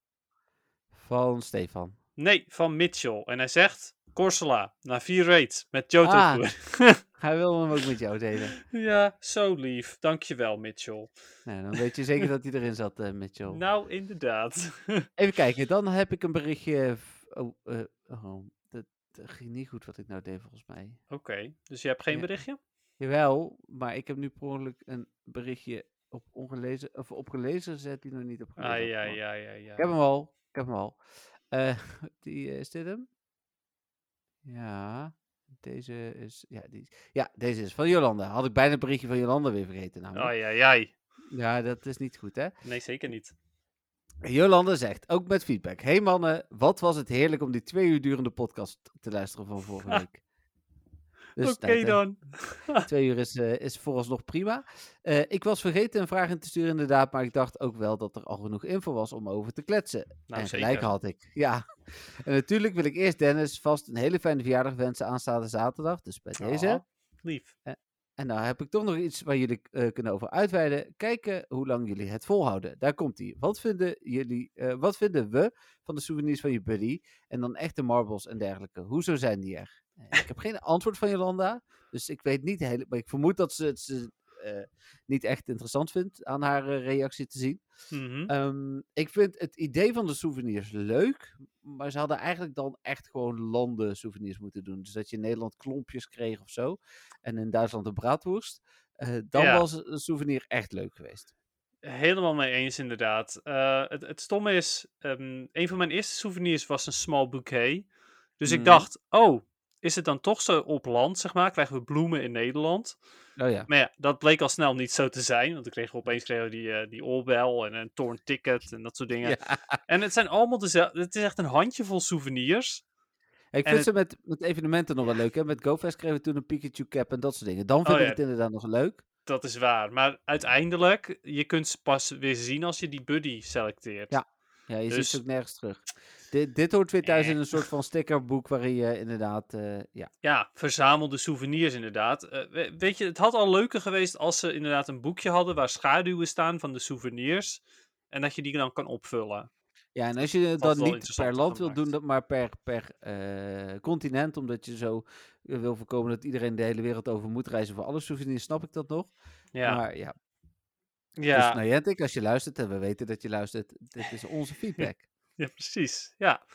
Van Stefan. Nee, van Mitchell. En hij zegt, Corsola, na vier raids met Johto Ah. Hij wil hem ook met jou delen. ja, zo lief. Dankjewel, Mitchell. Nou, dan weet je zeker dat hij erin zat, eh Mitchell. Nou, inderdaad. Even kijken, dan heb ik een berichtje. Oh, eh, oh dat, dat ging niet goed wat ik nou deed, volgens mij. Oké, dus je hebt geen Ja. berichtje? Jawel, maar ik heb nu per ongeluk een berichtje op ongelezen, of op gelezen gezet die nog niet op Ah, ja, ja, ja, ja. Ik heb hem al, ik heb hem al. Eh, die, eh, is dit hem? Ja, deze is, ja, die, ja, deze is van Jolanda. Had ik bijna een berichtje van Jolanda weer vergeten namelijk. Ai, ai, ai. Ja, dat is niet goed hè. Nee, zeker niet. Jolanda zegt, ook met feedback. Hey mannen, wat was het heerlijk om die twee uur durende podcast te luisteren van vorige week. Dus, Oké nou, dan. Twee uur is, eh, is vooralsnog prima. Eh, ik was vergeten een vraag in te sturen inderdaad, maar ik dacht ook wel dat er al genoeg info was om over te kletsen. Nou, en zeker. gelijk had ik. Ja. En natuurlijk wil ik eerst Dennis vast een hele fijne verjaardag wensen aanstaande zaterdag. Dus bij deze. Aw, lief. En nou heb ik toch nog iets waar jullie eh, kunnen over uitweiden. Kijken hoe lang jullie het volhouden. Daar komt ie. Wat vinden jullie, eh, wat vinden we van de souvenirs van je buddy? En dan echte marbles en dergelijke. Hoezo zijn die er? Ik heb geen antwoord van Jolanda. Dus ik weet niet helemaal. Maar ik vermoed dat ze het ze, eh, niet echt interessant vindt aan haar eh, reactie te zien. Mhm. Ehm, ik vind het idee van de souvenirs leuk. Maar ze hadden eigenlijk dan echt gewoon landen souvenirs moeten doen. Dus dat je in Nederland klompjes kreeg of zo. En in Duitsland een braadworst. Eh, dan Ja. was een souvenir echt leuk geweest. Helemaal mee eens, inderdaad. Het, het stomme is, ehm, een van mijn eerste souvenirs was een small bouquet. Dus ik Mhm. dacht, oh, is het dan toch zo op land, zeg maar? Krijgen we bloemen in Nederland? Oh ja. Maar ja, dat bleek al snel niet zo te zijn. Want ik kreeg opeens kregen we die, eh, die oorbel en een torn ticket en dat soort dingen. En het zijn allemaal dezelfde. Het is echt een handjevol souvenirs. Ik vind het- ze met, met evenementen nog wel leuk. Hè? Met GoFest kregen we toen een Pikachu cap en dat soort dingen. Dan vind Oh ik ja. het inderdaad nog leuk. Dat is waar. Maar uiteindelijk, je kunt ze pas weer zien als je die buddy selecteert. Ja. Ja, je ziet Dus- ze ook nergens terug. Dit, dit hoort weer thuis Eh. in een soort van stickerboek waarin je inderdaad... eh, ja. Ja, verzamelde souvenirs inderdaad. Eh, we- weet je, het had al leuker geweest als ze inderdaad een boekje hadden waar schaduwen staan van de souvenirs. En dat je die dan kan opvullen. Ja, en als je dat niet per land wil doen, dat maar per, per continent, omdat je zo wil voorkomen dat iedereen de hele wereld over moet reizen voor alle souvenirs, snap ik dat nog. Ja, Maar ja, ja, dus Niantic, als je luistert, en we weten dat je luistert, dit is onze feedback. ja precies. Ja.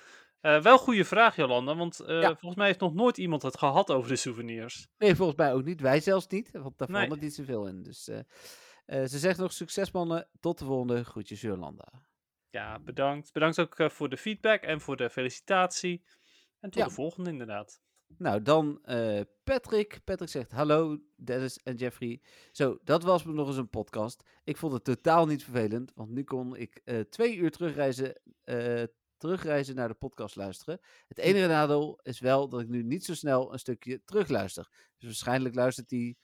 Eh, wel goede vraag, Jolanda, want eh, Ja. volgens mij heeft nog nooit iemand het gehad over de souvenirs. Nee, volgens mij ook niet. Wij zelfs niet, want daar Nee. verandert niet zoveel in. Dus eh, eh, ze zegt nog succes mannen, tot de volgende, groetjes Jolanda. Ja, bedankt. Bedankt ook eh, voor de feedback en voor de felicitatie. En tot Ja. de volgende inderdaad. Nou, dan eh, Patrick. Patrick zegt hallo Dennis en Jeffrey. Zo, dat was me nog eens een podcast. Ik vond het totaal niet vervelend, want nu kon ik eh, twee uur terugreizen, eh, terugreizen naar de podcast luisteren. Het enige nadeel is wel dat ik nu niet zo snel een stukje terugluister. Dus waarschijnlijk luistert hij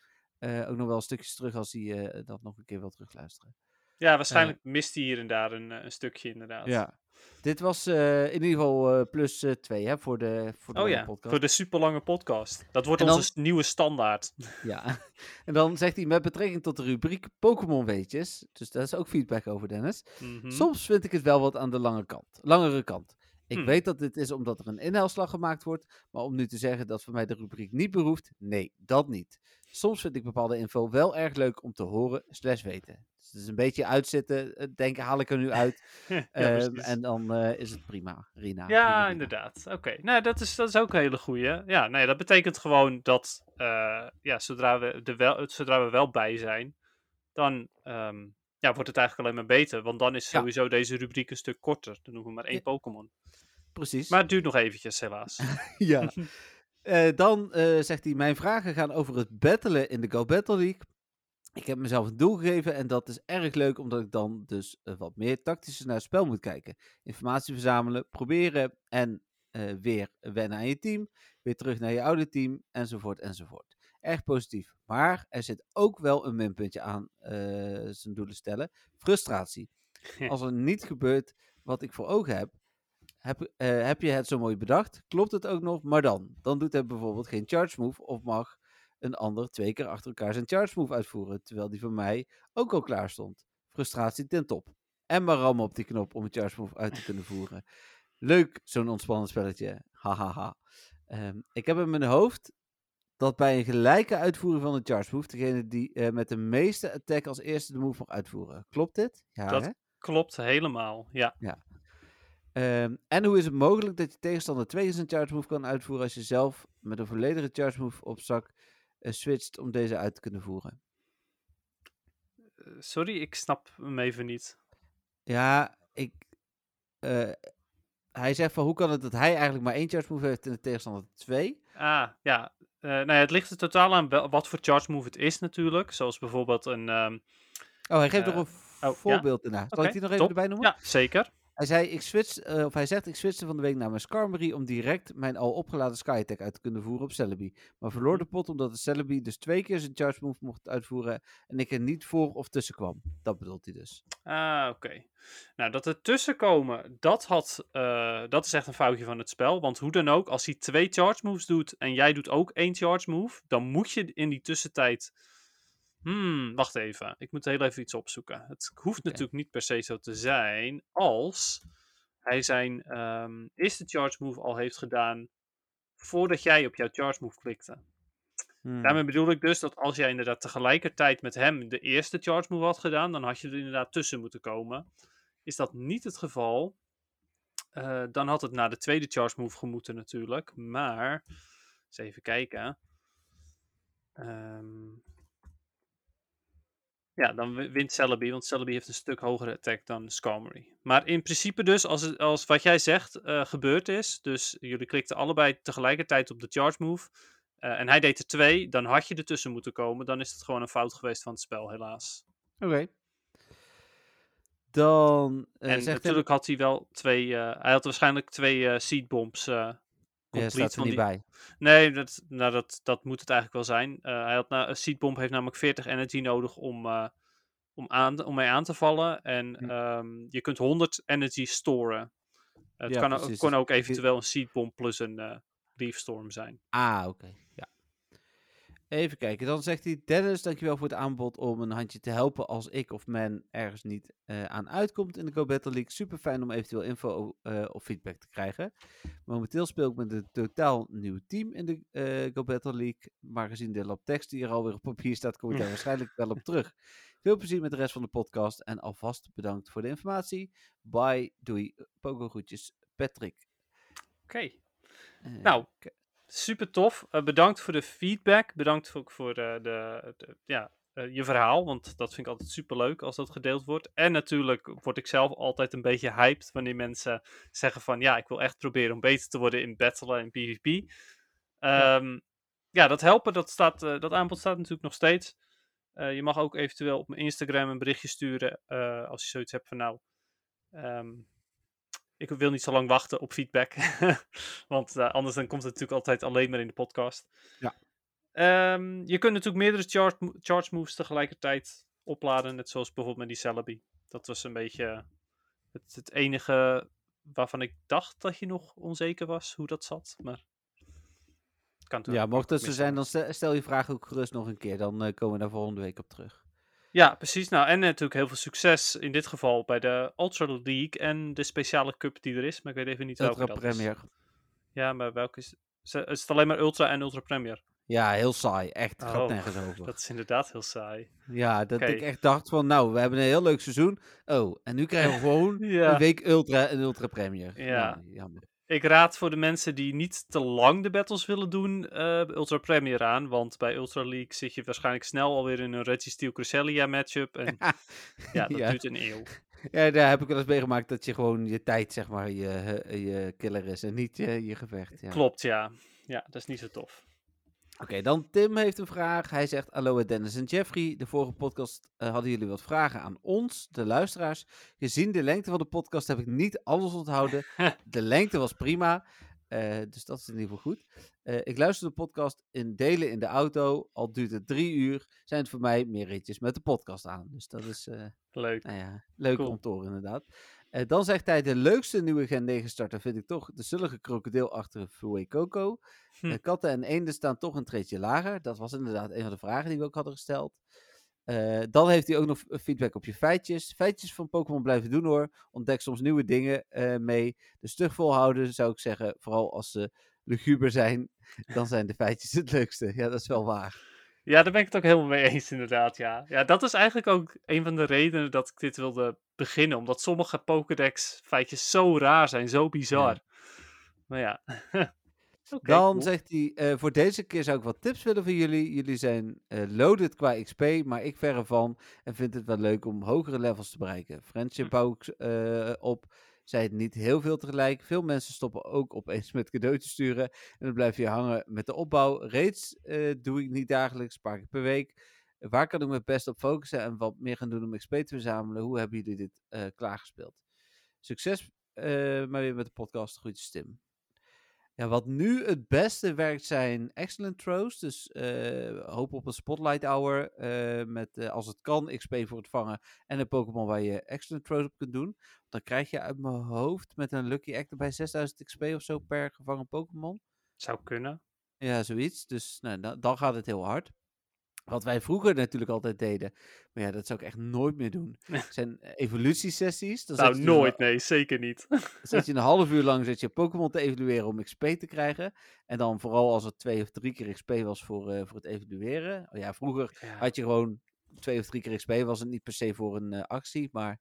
ook nog wel stukjes terug als hij dat nog een keer wil terugluisteren. Ja, waarschijnlijk mist hij hier en daar een, eh, een stukje inderdaad. Ja. Dit was eh, in ieder geval eh, plus 2 hè, voor de, voor de Oh ja, podcast. voor de super lange podcast. Dat wordt dan- onze nieuwe standaard. Ja. en dan zegt hij met betrekking tot de rubriek Pokémon weetjes. Dus daar is ook feedback over, Dennis. Mhm. Soms vind ik het wel wat aan de lange kant, langere kant. Ik Hmm. weet dat dit is omdat er een inhaalslag gemaakt wordt, maar om nu te zeggen dat voor mij de rubriek niet behoeft, nee, dat niet. Soms vind ik bepaalde info wel erg leuk om te horen slash weten. Dus het is een beetje uitzitten, eh, denken haal ik er nu uit ja, ehm, en dan eh, is het prima, Rina. Ja, prima. inderdaad. Oké, nou, dat is, dat is ook een hele goeie. Ja, nee, dat betekent gewoon dat eh, ja, zodra, we er wel, zodra we wel bij zijn, dan ehm, ja, wordt het eigenlijk alleen maar beter. Want dan is Ja. sowieso deze rubriek een stuk korter. Dan doen we maar één Ja. Pokémon. Precies. Maar het duurt nog eventjes, helaas. ja. Eh, dan eh, zegt hij: Mijn vragen gaan over het battelen in de Go Battle League. Ik heb mezelf een doel gegeven en dat is erg leuk, omdat ik dan dus eh, wat meer tactischer naar het spel moet kijken. Informatie verzamelen, proberen en weer wennen aan je team. Weer terug naar je oude team, enzovoort, enzovoort. Erg positief. Maar er zit ook wel een minpuntje aan eh, zijn doelen stellen: frustratie. Als er niet gebeurt wat ik voor ogen heb, heb, eh, heb je het zo mooi bedacht? Klopt het ook nog? Maar dan. Dan doet hij bijvoorbeeld geen charge move of mag een ander twee keer achter elkaar zijn charge move uitvoeren, terwijl die voor mij ook al klaar stond. Frustratie ten top. En maar rammen op die knop om een charge move uit te kunnen voeren. Leuk, zo'n ontspannen spelletje. Hahaha. Ehm, ik heb in mijn hoofd dat bij een gelijke uitvoering van een charge move, degene die eh, met de meeste attack als eerste de move mag uitvoeren. Klopt dit? Ja, Dat hè? Klopt helemaal, ja. Ehm, en hoe is het mogelijk dat je tegenstander twee keer zijn charge move kan uitvoeren als je zelf met een volledige charge move op zak eh, switcht om deze uit te kunnen voeren? Eh, Sorry, ik snap hem even niet. Ja, ik. hij zegt van hoe kan het dat hij eigenlijk maar één charge move heeft en de tegenstander twee? Ah, ja. Eh, nou ja, het ligt er totaal aan wat voor charge move het is natuurlijk. Zoals bijvoorbeeld een... ehm, Oh, hij geeft Eh, nog een ja. voorbeeld erna. Zal ik die nog even top. erbij noemen? ja, zeker. Hij zei, ik switch, eh, of hij zegt, ik switchte van de week naar mijn Skarmory om direct mijn al opgeladen Sky Attack uit te kunnen voeren op Celebi. Maar verloor de pot omdat de Celebi dus twee keer zijn charge move mocht uitvoeren en ik er niet voor of tussen kwam. Dat bedoelt hij dus. Ah, oké. Nou, dat er tussenkomen, dat, had, eh, dat is echt een foutje van het spel. Want hoe dan ook, als hij twee charge moves doet en jij doet ook één charge move, dan moet je in die tussentijd... Hmm, wacht even. Ik moet heel even iets opzoeken. Het hoeft natuurlijk niet per se zo te zijn als hij zijn ehm, eerste charge move al heeft gedaan voordat jij op jouw charge move klikte. Hmm. Daarmee bedoel ik dus dat als jij inderdaad tegelijkertijd met hem de eerste charge move had gedaan, dan had je er inderdaad tussen moeten komen. Is dat niet het geval, eh, dan had het naar de tweede charge move gemoeten natuurlijk. Maar, eens even kijken. Ehm, ja, dan wi- wint Celebi, want Celebi heeft een stuk hogere attack dan Skarmory. Maar in principe dus, als, het, als wat jij zegt eh, gebeurd is, dus jullie klikten allebei tegelijkertijd op de charge move, eh, en hij deed er twee, dan had je ertussen moeten komen. Dan is het gewoon een fout geweest van het spel, helaas. Oké. Dan eh, en natuurlijk had hij wel twee, hij had waarschijnlijk twee seed bombs eh ja, staat er niet die- bij. Nee, dat, nou, dat, dat moet het eigenlijk wel zijn. Eh, hij had na, een seed bomb heeft namelijk 40 energy nodig om, eh, om, aan, om mee aan te vallen. En Hm. ehm, je kunt 100 energy storen. Het Ja, kan, kon Dus ook eventueel een seed bomb plus een eh leaf storm zijn. Ah, oké. Even kijken. Dan zegt hij: Dennis, dankjewel voor het aanbod om een handje te helpen als ik of men ergens niet eh, aan uitkomt in de Go Battle League. Super fijn om eventueel info eh, of feedback te krijgen. Momenteel speel ik met een totaal nieuw team in de eh, Go Battle League. Maar gezien de lab tekst die er alweer op papier staat, kom ik daar waarschijnlijk wel op terug. Veel plezier met de rest van de podcast en alvast bedankt voor de informatie. Bye, doei, pogo groetjes, Patrick. Oké. Nou, super tof. Eh, bedankt voor de feedback. Bedankt ook voor eh, de, de- ja, eh, je verhaal. Want dat vind ik altijd super leuk als dat gedeeld wordt. En natuurlijk word ik zelf altijd een beetje hyped wanneer mensen zeggen van ja, ik wil echt proberen om beter te worden in battlen en PvP. Ehm, ja. dat helpen, dat, staat, dat aanbod staat natuurlijk nog steeds. Je mag ook eventueel op mijn Instagram een berichtje sturen als je zoiets hebt van nou. ehm, ik wil niet zo lang wachten op feedback. Want eh, anders dan komt het natuurlijk altijd alleen maar in de podcast. Ja. Ehm, je kunt natuurlijk meerdere charge, charge moves tegelijkertijd opladen. Net zoals bijvoorbeeld met die Celebi. Dat was een beetje het, het enige waarvan ik dacht dat je nog onzeker was hoe dat zat. Maar kan Ja, mocht dat zo zijn, dan stel, stel je vraag ook gerust nog een keer. Dan eh, komen we daar volgende week op terug. Ja, precies. Nou, en natuurlijk heel veel succes in dit geval bij de Ultra League en de speciale cup die er is. Maar ik weet even niet welke Ultra dat is. Premier. Ja, maar welke is... Is het alleen maar Ultra en Ultra Premier? Ja, heel saai. Echt, gaat Oh, nergens over. Dat is inderdaad heel saai. Ja, dat ik echt dacht van, nou, we hebben een heel leuk seizoen. Oh, en nu krijgen we gewoon Ja. een week Ultra en Ultra Premier. Ja. Nou, jammer. Ik raad voor de mensen die niet te lang de battles willen doen, eh, Ultra Premier aan. Want bij Ultra League zit je waarschijnlijk snel alweer in een Reggie Steel Cresselia matchup. En ja, dat Ja. duurt een eeuw. Ja, daar heb ik wel eens meegemaakt dat je gewoon je tijd, zeg maar, je, eh, je killer is en niet je, je gevecht. Ja. Klopt, ja. Ja, dat is niet zo tof. Oké, dan Tim heeft een vraag. Hij zegt: Hallo Dennis en Jeffrey. De vorige podcast eh, hadden jullie wat vragen aan ons, de luisteraars. Gezien de lengte van de podcast heb ik niet alles onthouden. de lengte was prima. eh, dus dat is in ieder geval goed. Eh, ik luister de podcast in delen in de auto. Al duurt het drie uur. Zijn het voor mij meer ritjes met de podcast aan. Dus dat is Leuk. nou ja, leuk Cool. om te horen inderdaad. Eh, dan zegt hij, de leukste nieuwe Gen 9 starter vind ik toch de zullige krokodil achter Fue Coco. Hm. Eh, katten en eenden staan toch een treetje lager. Dat was inderdaad een van de vragen die we ook hadden gesteld. Eh, dan heeft hij ook nog feedback op je feitjes. Feitjes van Pokémon blijven doen hoor. Ontdek soms nieuwe dingen mee. Dus stug volhouden zou ik zeggen. Vooral als ze luguber zijn, dan zijn de feitjes het leukste. Ja, dat is wel waar. Ja, daar ben ik het ook helemaal mee eens, inderdaad. Ja. ja, dat is eigenlijk ook een van de redenen dat ik dit wilde beginnen. Omdat sommige Pokédex-feitjes zo raar zijn, zo bizar. Maar ja. Dan cool. zegt hij, eh, voor deze keer zou ik wat tips willen voor jullie. Jullie zijn eh, loaded qua XP, maar ik verre van en vind het wel leuk om hogere levels te bereiken. Friendship Hm. ik eh, op, zei het niet heel veel tegelijk. Veel mensen stoppen ook opeens met cadeautjes sturen en dan blijf je hangen met de opbouw. Raids eh, doe ik niet dagelijks, paar keer per week. Waar kan ik me best op focussen en wat meer gaan doen om XP te verzamelen? Hoe hebben jullie dit eh, klaargespeeld? Succes eh, maar weer met de podcast. Groetjes Tim. Ja, wat nu het beste werkt zijn excellent throws. Dus eh, hoop op een spotlight hour. eh, met eh, als het kan XP voor het vangen. En een Pokémon waar je excellent throws op kunt doen. Dan krijg je uit mijn hoofd met een Lucky Act erbij 6000 XP of zo per gevangen Pokémon. Zou kunnen. Ja, zoiets. Dus nou, dan, dan gaat het heel hard. Wat wij vroeger natuurlijk altijd deden. Maar ja, dat zou ik echt nooit meer doen. zijn evolutiesessies. Dan Nou, dus nooit. Nee, zeker niet. dan zit je een half uur lang zit je Pokémon te evalueren om XP te krijgen. En dan vooral als het twee of drie keer XP was voor, eh, voor het evalueren. Oh ja, vroeger Ja. had je gewoon twee of drie keer XP. Was het niet per se voor een eh, actie, maar...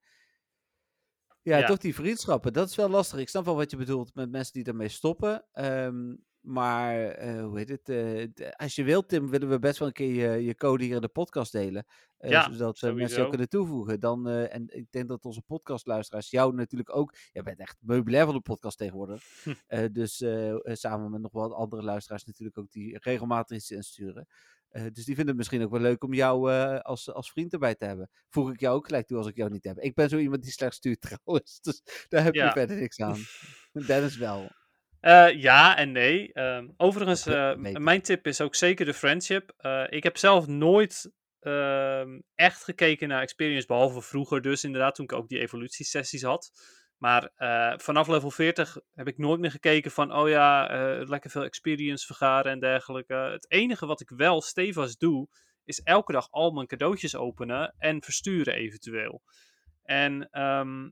Ja, Ja. toch die vriendschappen. Dat is wel lastig. Ik snap wel wat je bedoelt met mensen die daarmee stoppen. Ehm, maar, eh, hoe heet het? eh, als je wilt, Tim, willen we best wel een keer je, je code hier in de podcast delen. eh, Ja, zodat eh, mensen sowieso. jou kunnen toevoegen. Dan, en ik denk dat onze podcastluisteraars jou natuurlijk ook... Jij bent echt meubilair van de podcast tegenwoordig. Hm. Dus samen met nog wat andere luisteraars natuurlijk ook die regelmatig iets insturen. Dus die vinden het misschien ook wel leuk om jou als, als vriend erbij te hebben. Voeg ik jou ook gelijk toe als ik jou niet heb. Ik ben zo iemand die slecht stuurt trouwens. Dus daar heb je Ja. verder niks aan. Dennis wel. Eh, ja en nee. Ehm, overigens, eh, mijn tip is ook zeker de friendship. Eh, ik heb zelf nooit ehm, echt gekeken naar experience, behalve vroeger dus inderdaad, toen ik ook die evolutiesessies had. Maar vanaf level 40 heb ik nooit meer gekeken van, oh ja, lekker veel experience vergaren en dergelijke. Het enige wat ik wel stevast doe, is elke dag al mijn cadeautjes openen en versturen eventueel. En ehm,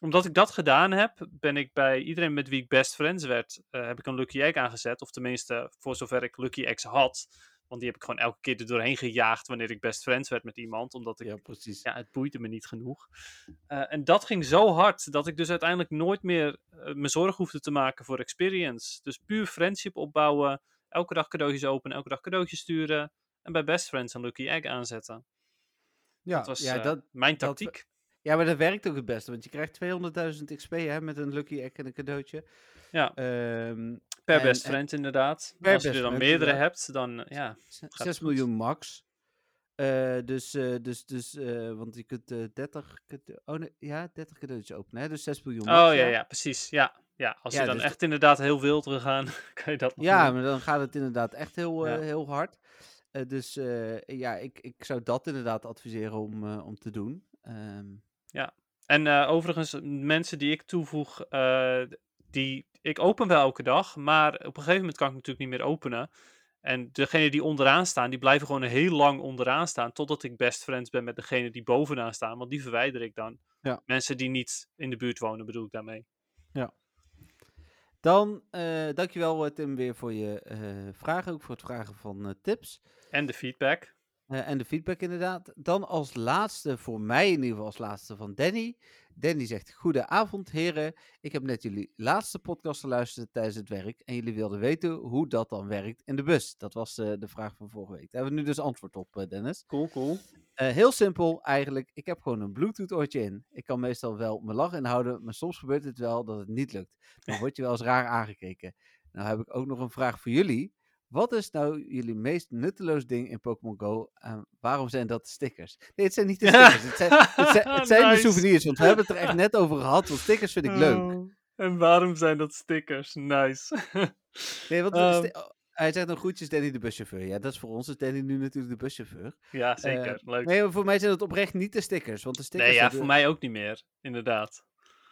omdat ik dat gedaan heb, ben ik bij iedereen met wie ik best friends werd, eh, heb ik een Lucky Egg aangezet. Of tenminste, voor zover ik Lucky Eggs had. Want die heb ik gewoon elke keer er doorheen gejaagd wanneer ik best friends werd met iemand. Omdat ik, Ja, ja, precies. het boeide me niet genoeg. Eh, en dat ging zo hard, dat ik dus uiteindelijk nooit meer eh, me zorgen hoefde te maken voor experience. Dus puur friendship opbouwen, elke dag cadeautjes openen, elke dag cadeautjes sturen. En bij best friends een Lucky Egg aanzetten. Ja, Dat was ja, dat, mijn dat- tactiek. Ja, maar dat werkt ook het beste. Want je krijgt 200.000 XP hè, met een Lucky Egg en een cadeautje. Ja. Ehm, Per en- best en- friend inderdaad. Per Als je er dan meerdere inderdaad. hebt, dan ja. Z- het 6 goed. miljoen max. Eh, dus, eh, dus, dus eh, want je kunt eh 30, cade- oh nee, ja, 30 cadeautjes openen, hè? dus 6 miljoen max. Oh ja, ja, precies. Ja, ja. als Ja, je dan dus echt inderdaad heel wild wil gaan, kan je dat Ja, doen. maar dan gaat het inderdaad echt heel, heel hard. Dus ja, ik, ik zou dat inderdaad adviseren om, om te doen. Ehm, En eh, overigens, mensen die ik toevoeg, eh, die, ik open wel elke dag, maar op een gegeven moment kan ik natuurlijk niet meer openen. En degene die onderaan staan, die blijven gewoon heel lang onderaan staan, totdat ik best friends ben met degene die bovenaan staan, want die verwijder ik dan. Ja. Mensen die niet in de buurt wonen, bedoel ik daarmee. Dan, eh dankjewel eh, Tim weer voor je eh, vragen, ook voor het vragen van eh, tips. En de feedback. Eh, en de feedback inderdaad. Dan als laatste, voor mij in ieder geval als laatste van Danny. Danny zegt, goedenavond heren. Ik heb net jullie laatste podcast geluisterd tijdens het werk. En jullie wilden weten hoe dat dan werkt in de bus. Dat was eh, de vraag van vorige week. Daar hebben we nu dus antwoord op, eh, Dennis. Cool, cool. Heel simpel eigenlijk. Ik heb gewoon een Bluetooth oortje in. Ik kan meestal wel mijn lach inhouden, maar soms gebeurt het wel dat het niet lukt. Dan word je wel eens raar aangekeken. Nou heb ik ook nog een vraag voor jullie. Wat is nou jullie meest nutteloos ding in Pokémon Go? En waarom zijn dat de stickers? Nee, het zijn niet de stickers. Het zijn, het zijn, het zijn de souvenirs. Want we hebben het er echt net over gehad. Want stickers vind ik leuk. Oh, en waarom zijn dat stickers? Nice. Nee, want Ehm. oh, hij zegt nog groetjes Danny de buschauffeur. Ja, dat is voor ons. Is Danny nu natuurlijk de buschauffeur. ja, zeker. Eh, Leuk. Nee, maar voor mij zijn het oprecht niet de stickers. Want de stickers Nee, ja, voor mij ook niet meer. Inderdaad.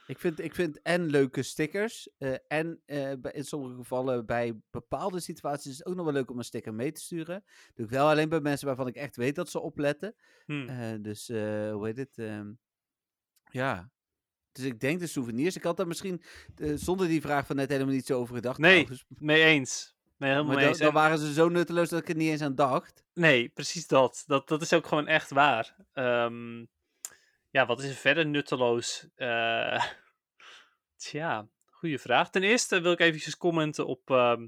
Ik vind, ik vind en leuke stickers. eh, en eh, in sommige gevallen bij bepaalde situaties is het ook nog wel leuk om een sticker mee te sturen. Doe ik wel alleen bij mensen waarvan ik echt weet dat ze opletten. Hm. Eh, dus hoe heet het? ehm, ja. Dus ik denk de souvenirs. Ik had daar misschien zonder die vraag van net helemaal niet zo over gedacht. Nee, trouwens. Mee eens. Nee, helemaal Maar mee dan, eens. dan En- waren ze zo nutteloos dat ik er niet eens aan dacht. Nee, precies dat. dat. Dat is ook gewoon echt waar. Ehm, ja, wat is er verder nutteloos? Eh tja, goede vraag. Ten eerste wil ik eventjes commenten op, ehm,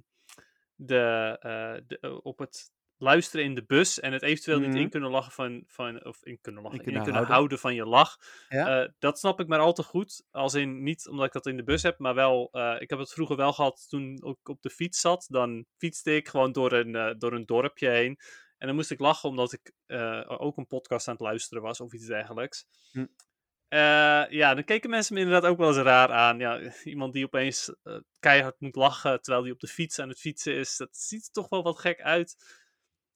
de, eh, de, eh, op het luisteren in de bus en het eventueel niet Mhm. in kunnen lachen van, van of in kunnen lachen, in kunnen kunnen, houden. houden. van je lach. Ja. Dat snap ik maar al te goed. Als in niet omdat ik dat in de bus heb, maar wel. ik heb het vroeger wel gehad toen ik op de fiets zat. Dan fietste ik gewoon door een, door een dorpje heen. En dan moest ik lachen omdat ik eh, ook een podcast aan het luisteren was of iets dergelijks. Hm. Eh, ja, dan keken mensen me inderdaad ook wel eens raar aan. Ja, iemand die opeens eh, keihard moet lachen terwijl hij op de fiets aan het fietsen is. Dat ziet er toch wel wat gek uit.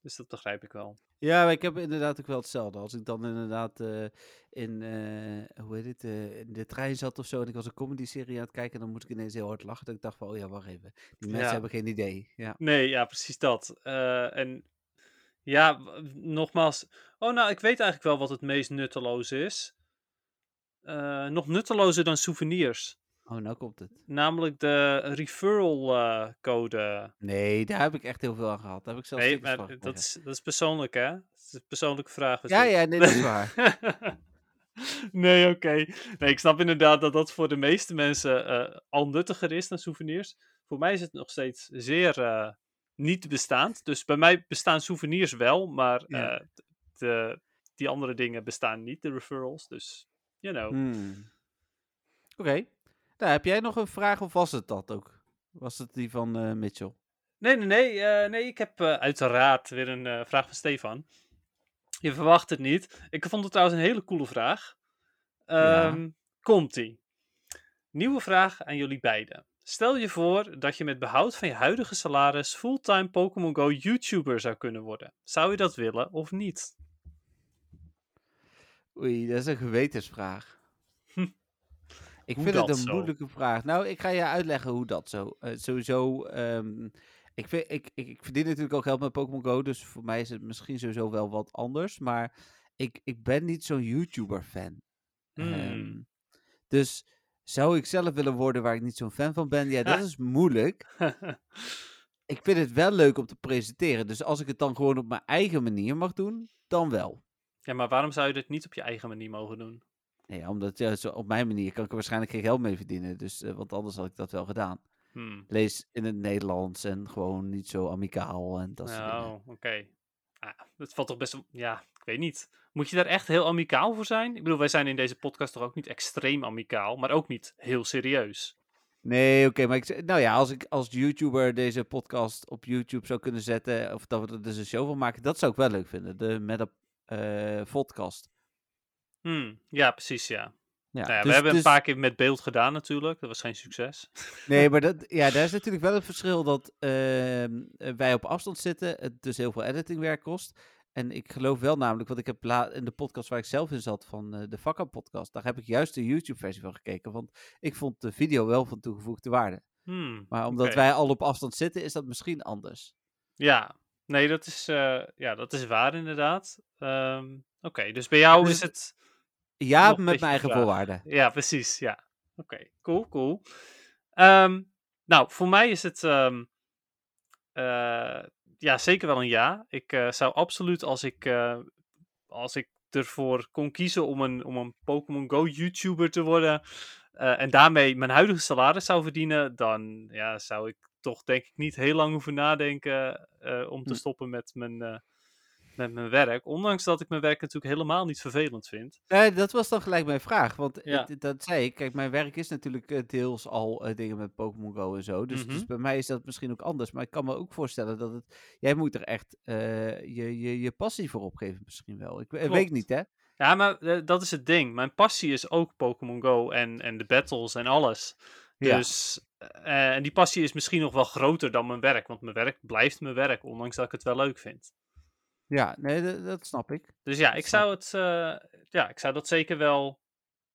Dus dat begrijp ik wel. Ja, maar ik heb inderdaad ook wel hetzelfde. Als ik dan inderdaad in, hoe heet het, in de trein zat of zo en ik was een comedy-serie aan het kijken, dan moest ik ineens heel hard lachen. Dat ik dacht van, oh ja, wacht even. Die mensen Ja. hebben geen idee. Ja. Nee, ja, precies dat. En ja, nogmaals. Oh, nou, ik weet eigenlijk wel wat het meest nutteloos is. Eh, nog nuttelozer dan souvenirs. Oh, nou komt het. Namelijk de referral eh, code. Nee, daar heb ik echt heel veel aan gehad. Daar heb ik zelfs Nee, maar dat is, dat is persoonlijk, hè? Dat is een persoonlijke vraag. Ja, ja, nee, dat is waar. nee, oké. Nee, ik snap inderdaad dat dat voor de meeste mensen eh, al nuttiger is dan souvenirs. Voor mij is het nog steeds zeer niet bestaand. Dus bij mij bestaan souvenirs wel, maar Ja. eh, de, die andere dingen bestaan niet, de referrals. Dus, you know. Hmm. Oké. Nou, heb jij nog een vraag of was het dat ook? Was het die van eh, Mitchell? Nee, nee, nee. eh, nee ik heb eh, uiteraard weer een eh, vraag van Stefan. Je verwacht het niet. Ik vond het trouwens een hele coole vraag. Ja. Ehm, Komt-ie. Nieuwe vraag aan jullie beiden. Stel je voor dat je met behoud van je huidige salaris fulltime Pokémon Go YouTuber zou kunnen worden. Zou je dat willen of niet? Oei, dat is een gewetensvraag. Hm. Ik Hoe vind het een zo? moeilijke vraag. Nou, ik ga je uitleggen hoe dat zo. Eh, sowieso, ehm, ik, vind, ik, ik, ik verdien natuurlijk ook geld met Pokémon Go, dus voor mij is het misschien sowieso wel wat anders. Maar ik, ik ben niet zo'n YouTuber-fan. Hmm. Ehm, dus zou ik zelf willen worden waar ik niet zo'n fan van ben? Ja, dat is moeilijk. Ik vind het wel leuk om te presenteren. Dus als ik het dan gewoon op mijn eigen manier mag doen, dan wel. ja, maar waarom zou je dit niet op je eigen manier mogen doen? Nee, omdat ja, zo op mijn manier kan ik er waarschijnlijk geen geld mee verdienen. Dus, eh, want anders had ik dat wel gedaan. Hmm. Lees in het Nederlands en gewoon niet zo amicaal en dat soort dingen. Oh, oké. Ah, dat valt toch best wel... Ja, ik weet niet. Moet je daar echt heel amicaal voor zijn? Ik bedoel, wij zijn in deze podcast toch ook niet extreem amicaal, maar ook niet heel serieus. Nee, oké, maar ik, nou ja, als ik als YouTuber deze podcast op YouTube zou kunnen zetten, of dat we er dus een show van maken, dat zou ik wel leuk vinden. De Meta eh podcast. Hmm, ja, precies, ja. Ja, Nou ja, dus- we hebben dus- een paar keer met beeld gedaan natuurlijk. Dat was geen succes. Nee, maar dat, ja, daar is natuurlijk wel het verschil dat ehm, eh, wij op afstand zitten, het dus heel veel editingwerk kost. En ik geloof wel namelijk, want ik heb la- in de podcast waar ik zelf in zat van eh, de Vakka podcast, daar heb ik juist de YouTube versie van gekeken. Want ik vond de video wel van toegevoegde waarde. Hmm, Maar omdat wij al op afstand zitten, is dat misschien anders. Ja, nee, dat is, eh, ja, dat is waar inderdaad. Ehm, Oké, dus bij jou Dus is het... Ja, met mijn eigen voorwaarden. Ja, precies, ja. Oké, cool, cool. Ehm, nou, voor mij is het ehm, eh, ja, zeker wel een ja. Ik eh, zou absoluut, als ik, eh, als ik ervoor kon kiezen om een, om een Pokémon Go YouTuber te worden en daarmee mijn huidige salaris zou verdienen, dan ja, zou ik toch denk ik niet heel lang hoeven nadenken om te Hm. stoppen met mijn, met mijn werk. Ondanks dat ik mijn werk natuurlijk helemaal niet vervelend vind. Nee, dat was dan gelijk mijn vraag. Want Ja. het- dat zei ik. Kijk, mijn werk is natuurlijk eh, deels al eh, dingen met Pokémon Go en zo. Dus, dus Mhm. bij mij is dat misschien ook anders. Maar ik kan me ook voorstellen dat het. Jij moet er echt eh, je, je, je passie voor opgeven, misschien wel. Ik we- weet niet, hè? Ja, maar dat is het ding. Mijn passie is ook Pokémon Go en, en de battles en alles. Ja. Dus, en die passie is misschien nog wel groter dan mijn werk. Want mijn werk blijft mijn werk, ondanks dat ik het wel leuk vind. Ja, nee, dat, dat snap ik. Dus ja, ik zou het, eh, ja, ik zou dat zeker wel,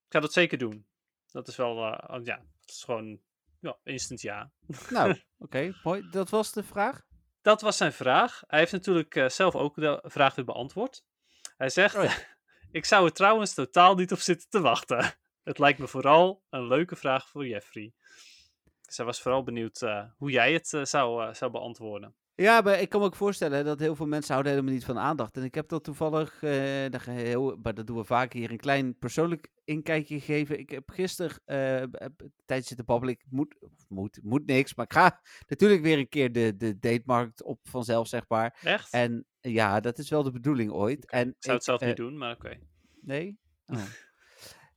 ik zou dat zeker doen. Dat is wel, eh, ja, het is gewoon, ja, instant ja. Nou, oké, mooi. Dat was de vraag. Dat was zijn vraag. Hij heeft natuurlijk eh, zelf ook de vraag weer beantwoord. Hij zegt, Oh ja. ik zou er trouwens totaal niet op zitten te wachten. Het lijkt me vooral een leuke vraag voor Jeffrey. Dus hij was vooral benieuwd hoe jij het zou, zou beantwoorden. Ja, maar ik kan me ook voorstellen dat heel veel mensen houden helemaal niet van aandacht. En ik heb dat toevallig, eh, je heel, maar dat doen we vaak hier, een klein persoonlijk inkijkje gegeven. Ik heb gisteren eh, tijdens babbelen. Ik moet, moet, moet niks, maar ik ga natuurlijk weer een keer de, de datemarkt op vanzelf, zeg maar. Echt? En eh, ja, dat is wel de bedoeling ooit. En ik zou het zelf eh, niet doen, maar oké. Nee? Oh.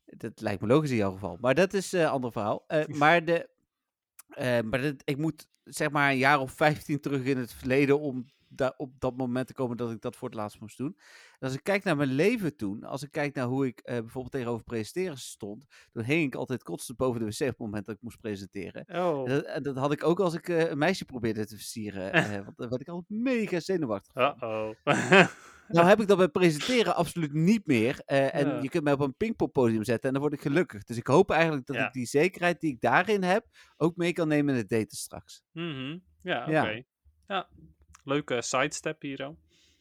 dat lijkt me logisch in jouw geval. Maar dat is eh, een ander verhaal. Eh, maar de, eh, maar ik moet zeg maar een jaar of 15 terug in het verleden om da- op dat moment te komen dat ik dat voor het laatst moest doen. En als ik kijk naar mijn leven toen, als ik kijk naar hoe ik eh, bijvoorbeeld tegenover presenteren stond, toen hing ik altijd constant boven de wc op het moment dat ik moest presenteren. Oh, En dat, en dat had ik ook als ik eh, een meisje probeerde te versieren. want dan werd ik altijd mega zenuwachtig. uh-oh. Nou heb ik dat bij presenteren absoluut niet meer. eh, en Ja. je kunt mij op een pingpongpodium zetten en dan word ik gelukkig. Dus ik hoop eigenlijk dat Ja. ik die zekerheid die ik daarin heb, ook mee kan nemen in het daten straks. Mhm. Ja, oké. Ja. Ja. Leuke sidestep hier, oh.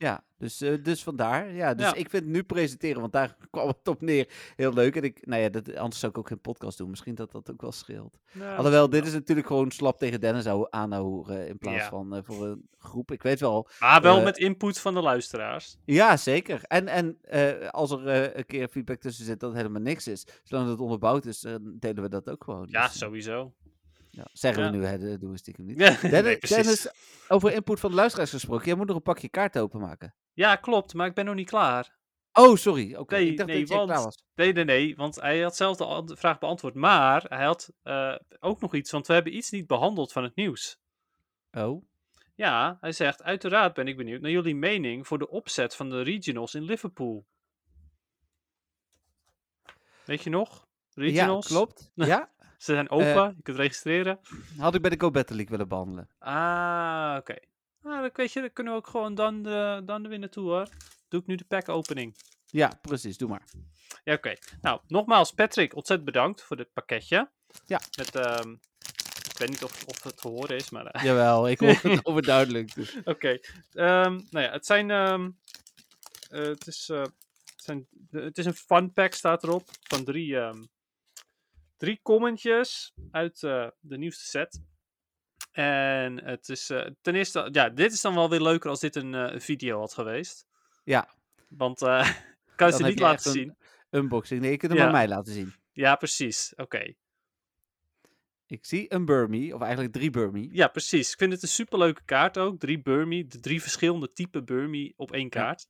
Ja, dus, eh, dus vandaar. Ja, dus Ja. ik vind nu presenteren, want daar kwam het op neer, heel leuk. En ik, nou ja, dat, anders zou ik ook geen podcast doen. Misschien dat dat ook wel scheelt. Ja, Alhoewel, dit is natuurlijk gewoon slap tegen Dennis aanhouden in plaats Ja. van eh, voor een groep. Ik weet wel. Maar wel eh, met input van de luisteraars. Ja, zeker. En, en als er een keer feedback tussen zit dat helemaal niks is, zolang het onderbouwd is, delen we dat ook gewoon. Ja, Dus, sowieso. Ja, zeggen Ja. we nu, hè, dat doen we stiekem niet. Ja, Dennis, nee. Dennis, over input van de luisteraars gesproken, jij moet nog een pakje kaarten openmaken. Ja, klopt, maar ik ben nog niet klaar. Oh, sorry. Oké, Nee, ik dacht nee, dat jij want- klaar was. Nee, nee, nee, want hij had zelf de vraag beantwoord. Maar hij had eh, ook nog iets, want we hebben iets niet behandeld van het nieuws. Oh, Ja, hij zegt, uiteraard ben ik benieuwd naar jullie mening voor de opzet van de regionals in Liverpool. Weet je nog? ja, Regionals? klopt. Ja, Ze zijn open, je kunt registreren. had ik bij de Go Battle League willen behandelen. Ah, oké. Nou, dan, weet je, dan kunnen we ook gewoon dan de, dan weer naartoe hoor. Doe ik nu de pack opening. Ja, precies, doe maar. Ja, oké. Nou, nogmaals, Patrick, ontzettend bedankt voor dit pakketje. Ja. Met, ehm, ik weet niet of, of het te horen is, maar... eh, Jawel, ik hoor het overduidelijk. Dus. Oké. Ehm, nou ja, het zijn... ehm, eh, het, is, eh, het, zijn, het is een fun pack, staat erop. Van drie, drie commentjes uit eh, de nieuwste set. En het is eh, ten eerste... Ja, dit is dan wel weer leuker als dit een eh, video had geweest. Ja, Want eh, ik kan ze niet je laten echt een- zien. unboxing. Nee, je kunt hem Ja. aan mij laten zien. Ja, precies. Oké. Ik zie een Burmie, of eigenlijk drie Burmie. Ja, precies. Ik vind het een superleuke kaart ook. Drie Burmie, de drie verschillende typen Burmie op één kaart.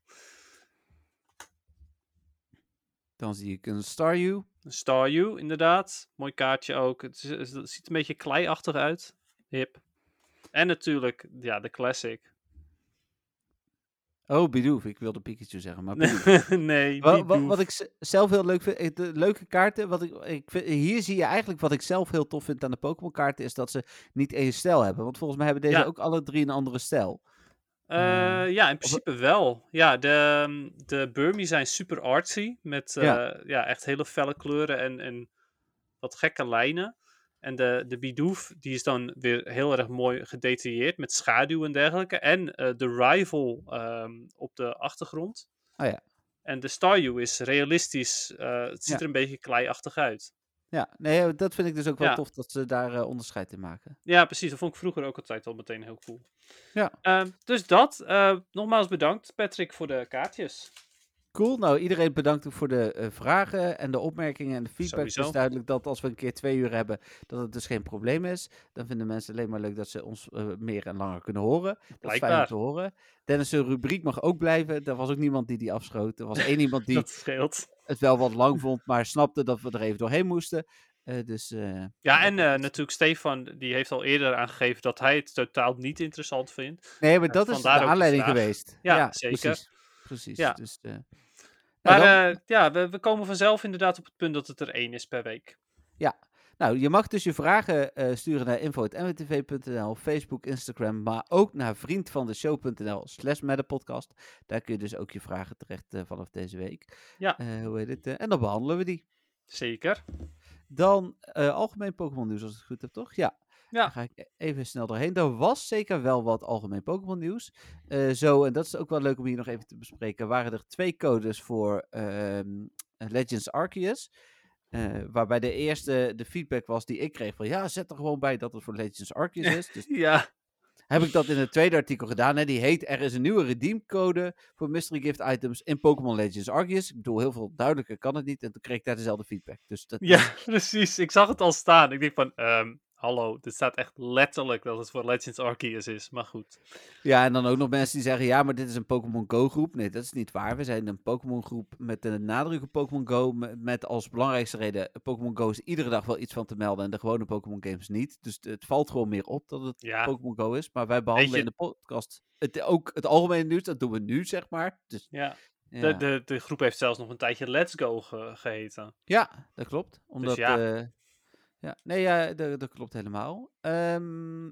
Dan zie ik een Staryu. Een Staryu, inderdaad. Mooi kaartje ook. Het, is- het ziet een beetje kleiachtig uit. Hip. En natuurlijk, ja, de classic. Oh, Bidoof. Ik wilde Pikachu zeggen, maar nee, Wa- die wa- doe- wat ik zelf heel leuk vind, eh, de leuke kaarten, wat ik, ik vind, hier zie je eigenlijk wat ik zelf heel tof vind aan de Pokémon kaarten, is dat ze niet één stijl hebben. Want volgens mij hebben deze Ja. ook alle drie een andere stijl. Eh, ja, in principe wel. Ja, de, mm, de Burmese zijn super artsy. Met eh, Ja. ja. echt hele felle kleuren en, en wat gekke lijnen. En de, de Bidoof, die is dan weer heel erg mooi gedetailleerd met schaduw en dergelijke. En eh, de Rival ehm, op de achtergrond. Oh ja. En de Staryu is realistisch. het ziet Ja. er een beetje kleiachtig uit. Ja, nee, dat vind ik dus ook wel Ja. tof dat ze daar eh, onderscheid in maken. Ja, precies. Dat vond ik vroeger ook altijd al meteen heel cool. Ja. Ehm, dus dat. eh, nogmaals bedankt, Patrick, voor de kaartjes. Cool, nou iedereen bedankt voor de eh, vragen en de opmerkingen en de feedback. Het is duidelijk dat als we een keer twee uur hebben, dat het dus geen probleem is. Dan vinden mensen alleen maar leuk dat ze ons eh, meer en langer kunnen horen. Dat is fijn om te horen. Dennis' rubriek mag ook blijven. Er was ook niemand die die afschoot. Er was één iemand die het wel wat lang vond, maar snapte dat we er even doorheen moesten. Eh, dus Ja, en eh, natuurlijk Stefan, die heeft al eerder aangegeven dat hij het totaal niet interessant vindt. nee, maar dat is de aanleiding geweest. Ja, zeker. Precies. precies. Ja. Dus, nou, Maar eh, ja, we, we komen vanzelf inderdaad op het punt dat het er één is per week. Nou, je mag dus je vragen eh, sturen naar info.mwtv.nl, Facebook, Instagram, maar ook naar vriendvandeshow.nl slash podcast. Daar kun je dus ook je vragen terecht eh, vanaf deze week. Ja. Hoe heet het? en dan behandelen we die. Zeker. Dan algemeen Pokémon nieuws, als ik het goed heb, toch? Ja. Ja. Ga ik e- even snel doorheen. Er was zeker wel wat algemeen Pokémon nieuws. Eh, zo, en dat is ook wel leuk om hier nog even te bespreken, waren er twee codes voor ehm, Legends Arceus. Eh, waarbij de eerste de feedback was die ik kreeg van ja, zet er gewoon bij dat het voor Legends Arceus is. Dus Ja, heb ik dat in het tweede artikel gedaan. Hè? Die heet Er is een nieuwe redeemcode voor Mystery Gift items in Pokémon Legends Arceus. Ik bedoel, heel veel duidelijker kan het niet. En toen kreeg ik daar dezelfde feedback. Dus dat, ja, precies. Ik zag het al staan. Ik denk van, ehm, hallo, dit staat echt letterlijk dat het voor Legends Arceus is. Maar goed. Ja, en dan ook nog mensen die zeggen, ja, maar dit is een Pokémon Go groep. Nee, dat is niet waar. We zijn een Pokémon groep met de nadruk op Pokémon Go. me- Met als belangrijkste reden, Pokémon Go is iedere dag wel iets van te melden en de gewone Pokémon games niet. Dus het valt gewoon meer op dat het Ja. Pokémon Go is. Maar wij behandelen in de podcast het, ook het algemene nieuws. Dat doen we nu, zeg maar. Dus, Ja, ja. de, de, de groep heeft zelfs nog een tijdje Let's Go ge- geheten. ja dat klopt. Omdat, ja. ja. Ja, nee, ja, dat, dat klopt helemaal. Ehm,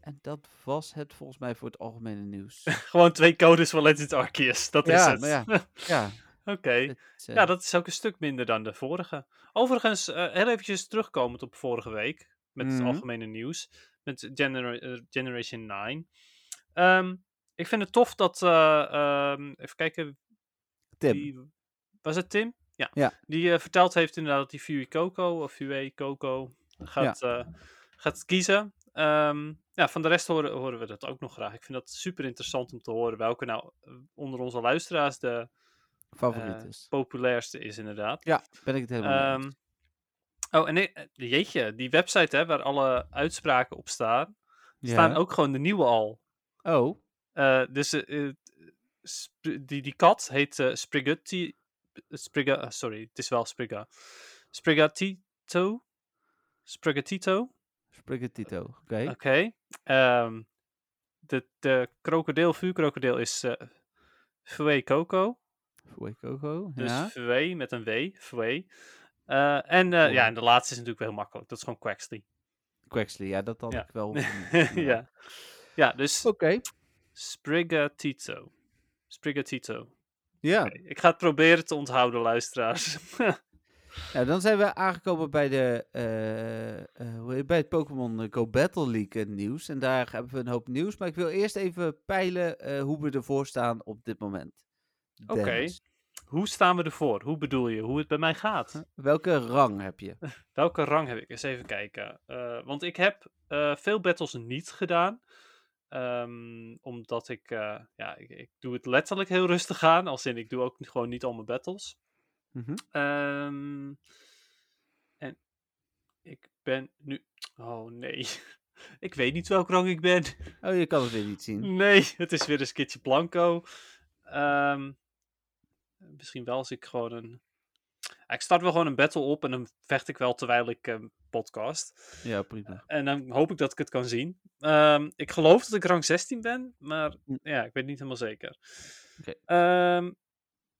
en dat was het volgens mij voor het algemene nieuws. Gewoon twee codes voor Legends Arceus. Dat is Ja, het. maar ja. ja, Oké. het, eh, Ja, dat is ook een stuk minder dan de vorige. Overigens, eh, heel eventjes terugkomend op vorige week. Met het Mhm. algemene nieuws. Met Genera- eh, Generation 9. Ehm, ik vind het tof dat... eh, ehm, even kijken. Tim. Was het Tim? Ja. Ja. Die eh, verteld heeft inderdaad dat hij Fui Coco of Fue Coco gaat, eh, gaat kiezen. Ehm, ja, van de rest horen, horen we dat ook nog graag. Ik vind dat super interessant om te horen welke nou eh, onder onze luisteraars de favoriet is. populairste is inderdaad. Ja, ben ik het helemaal eens. oh, en nee, jeetje, die website hè, waar alle uitspraken op staan, staan ook gewoon de nieuwe al. Oh, dus die, die kat heet eh Spriggati... Sprigga, ah, sorry, het is wel Sprigga. Sprigatito? Sprigatito? Sprigatito. Oké. Oké. Ehm, de, de krokodil, vuurkrokodil is eh Fue Coco. Fue Coco. Dus ja. Fue met een W. Fue. Eh, en, eh, ja, en de laatste is natuurlijk wel heel makkelijk. Dat is gewoon Quaxley. Quaxley, ja, dat had Ja. ik wel. ja. ja, dus Oké. Sprigatito. Sprigatito. Ja. Ik ga het proberen te onthouden, luisteraars. Nou, dan zijn we aangekomen bij, de, eh, eh, bij het Pokémon Go Battle League eh, nieuws. En daar hebben we een hoop nieuws. Maar ik wil eerst even peilen hoe we ervoor staan op dit moment. Oké. Hoe staan we ervoor? Hoe bedoel je? Hoe het bij mij gaat? Welke rang heb je? Welke rang heb ik? Eens even kijken. Want ik heb veel battles niet gedaan. Ehm, omdat ik, eh, ja, ik, ik doe het letterlijk heel rustig aan. Als in, ik doe ook gewoon niet al mijn battles. Mhm. Ehm, en ik ben nu. Oh nee. ik weet niet welke rang ik ben. Oh, je kan het weer niet zien. Nee, het is weer een skitje blanco. Ehm, misschien wel als ik gewoon een. Ik start wel gewoon een battle op en dan vecht ik wel terwijl ik ehm, podcast. Ja, prima. En dan hoop ik dat ik het kan zien. Ehm, ik geloof dat ik rang 16 ben, maar Hm. ja, ik weet niet helemaal zeker. Ehm,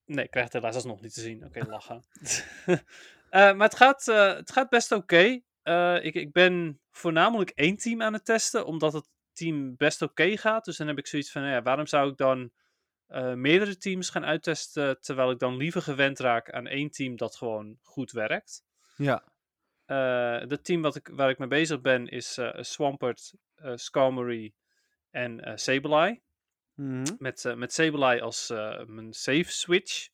nee, ik krijg het helaas alsnog niet te zien. Oké, lachen. Eh, maar het gaat, eh, het gaat best oké. Eh, ik, ik ben voornamelijk één team aan het testen, omdat het team best oké gaat. Dus dan heb ik zoiets van, ja, waarom zou ik dan eh, meerdere teams gaan uittesten, terwijl ik dan liever gewend raak aan één team dat gewoon goed werkt. Ja. Eh het team wat ik, waar ik mee bezig ben is eh, Swampert, eh Skarmory en eh Sableye. Mhm. Met, met Sableye als mijn safe switch.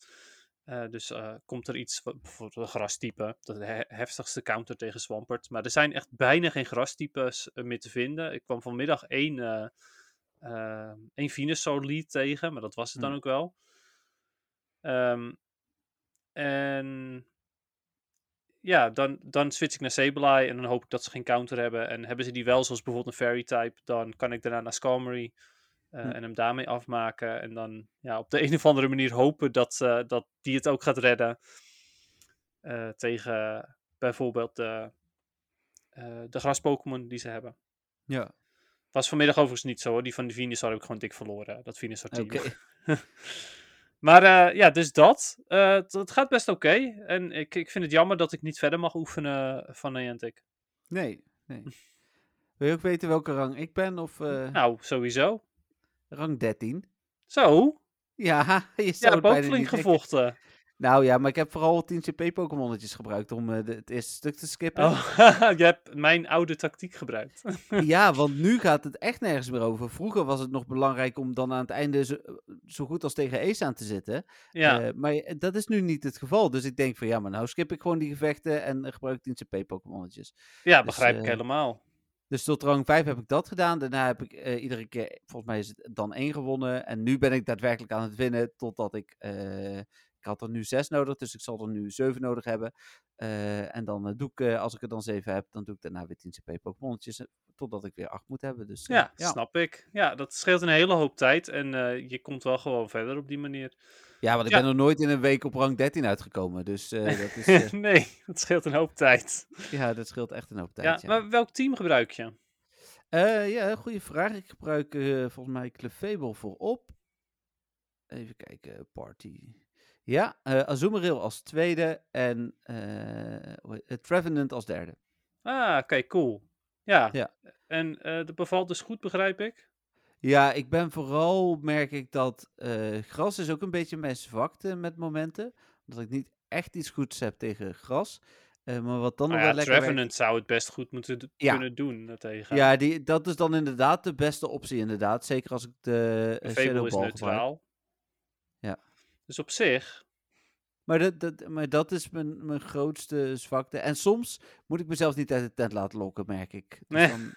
Dus komt er iets, bijvoorbeeld een grastype, dat de he- heftigste counter tegen Swampert. Maar er zijn echt bijna geen grastypes eh, meer te vinden. Ik kwam vanmiddag één, eh eh, één Venusaur lead tegen, maar dat was het dan Hmm. ook wel. Ehm, en ja, dan, dan switch ik naar Sableye en dan hoop ik dat ze geen counter hebben. En hebben ze die wel, zoals bijvoorbeeld een Fairy type, dan kan ik daarna naar Skarmory eh, Hm. en hem daarmee afmaken. En dan ja, op de een of andere manier hopen dat, eh, dat die het ook gaat redden. eh, tegen bijvoorbeeld de, de gras-Pokémon die ze hebben. Ja. Was vanmiddag overigens niet zo hoor. Die van de Venusaur heb ik gewoon dik verloren. Dat Venusaur team. Oké. Maar eh, ja, dus dat. Eh, het, gaat best oké. En ik, ik vind het jammer dat ik niet verder mag oefenen van Niantic. Nee, nee. Wil je ook weten welke rang ik ben? Of eh, Nou, sowieso. rang 13? Zo. Ja, je Ja, zou het ook flink gevochten. Nou ja, maar ik heb vooral 10 CP Pokémonnetjes gebruikt om eh, de- het eerste stuk te skippen. Oh, je hebt mijn oude tactiek gebruikt. Ja, want nu gaat het echt nergens meer over. Vroeger was het nog belangrijk om dan aan het einde zo, zo goed als tegen Ace aan te zitten. ja, Eh, maar dat is nu niet het geval. Dus ik denk van ja, maar nou skip ik gewoon die gevechten en eh, gebruik 10 CP Pokémonnetjes. ja, dus, begrijp ik eh, helemaal. Dus tot rang 5 heb ik dat gedaan. Daarna heb ik eh, iedere keer, volgens mij is het dan één gewonnen. En nu ben ik daadwerkelijk aan het winnen. Totdat ik, eh, ik had er nu 6 nodig. Dus ik zal er nu 7 nodig hebben. Eh, en dan eh, doe ik, eh, als ik er dan 7 heb, dan doe ik daarna weer 10 CP Pokémonnetjes. Totdat ik weer 8 moet hebben. Dus, Ja, snap ik. Ja, dat scheelt een hele hoop tijd. En je komt wel gewoon verder op die manier. Ja, want ik Ja. ben er nooit in een week op rang 13 uitgekomen. Dus dat, is, nee, dat scheelt een hoop tijd. ja, dat scheelt echt een hoop tijd. Ja, Ja, maar welk team gebruik je? Eh, ja goede vraag. Ik gebruik volgens mij Clefable voorop. Even kijken, party. Ja, eh Azumarill als tweede en eh, Trevenant als derde. Ah, oké, cool. Ja. Ja. En eh dat bevalt dus goed, begrijp ik? Ja, ik ben vooral, merk ik dat gras is ook een beetje mijn zwakte met momenten. Omdat ik niet echt iets goeds heb tegen gras. Eh, maar wat dan nog Nou wel ja, lekker werkt- Trevenant zou het best goed moeten Ja. kunnen doen daartegen. Ja, die, dat is dan inderdaad de beste optie inderdaad. Zeker als ik de uh, Fable Shadow is neutraal. gebruik. Dus op zich, Maar dat, dat, maar dat is mijn, mijn grootste zwakte. En soms moet ik mezelf niet uit de tent laten lokken, merk ik. Dus Nee. dan,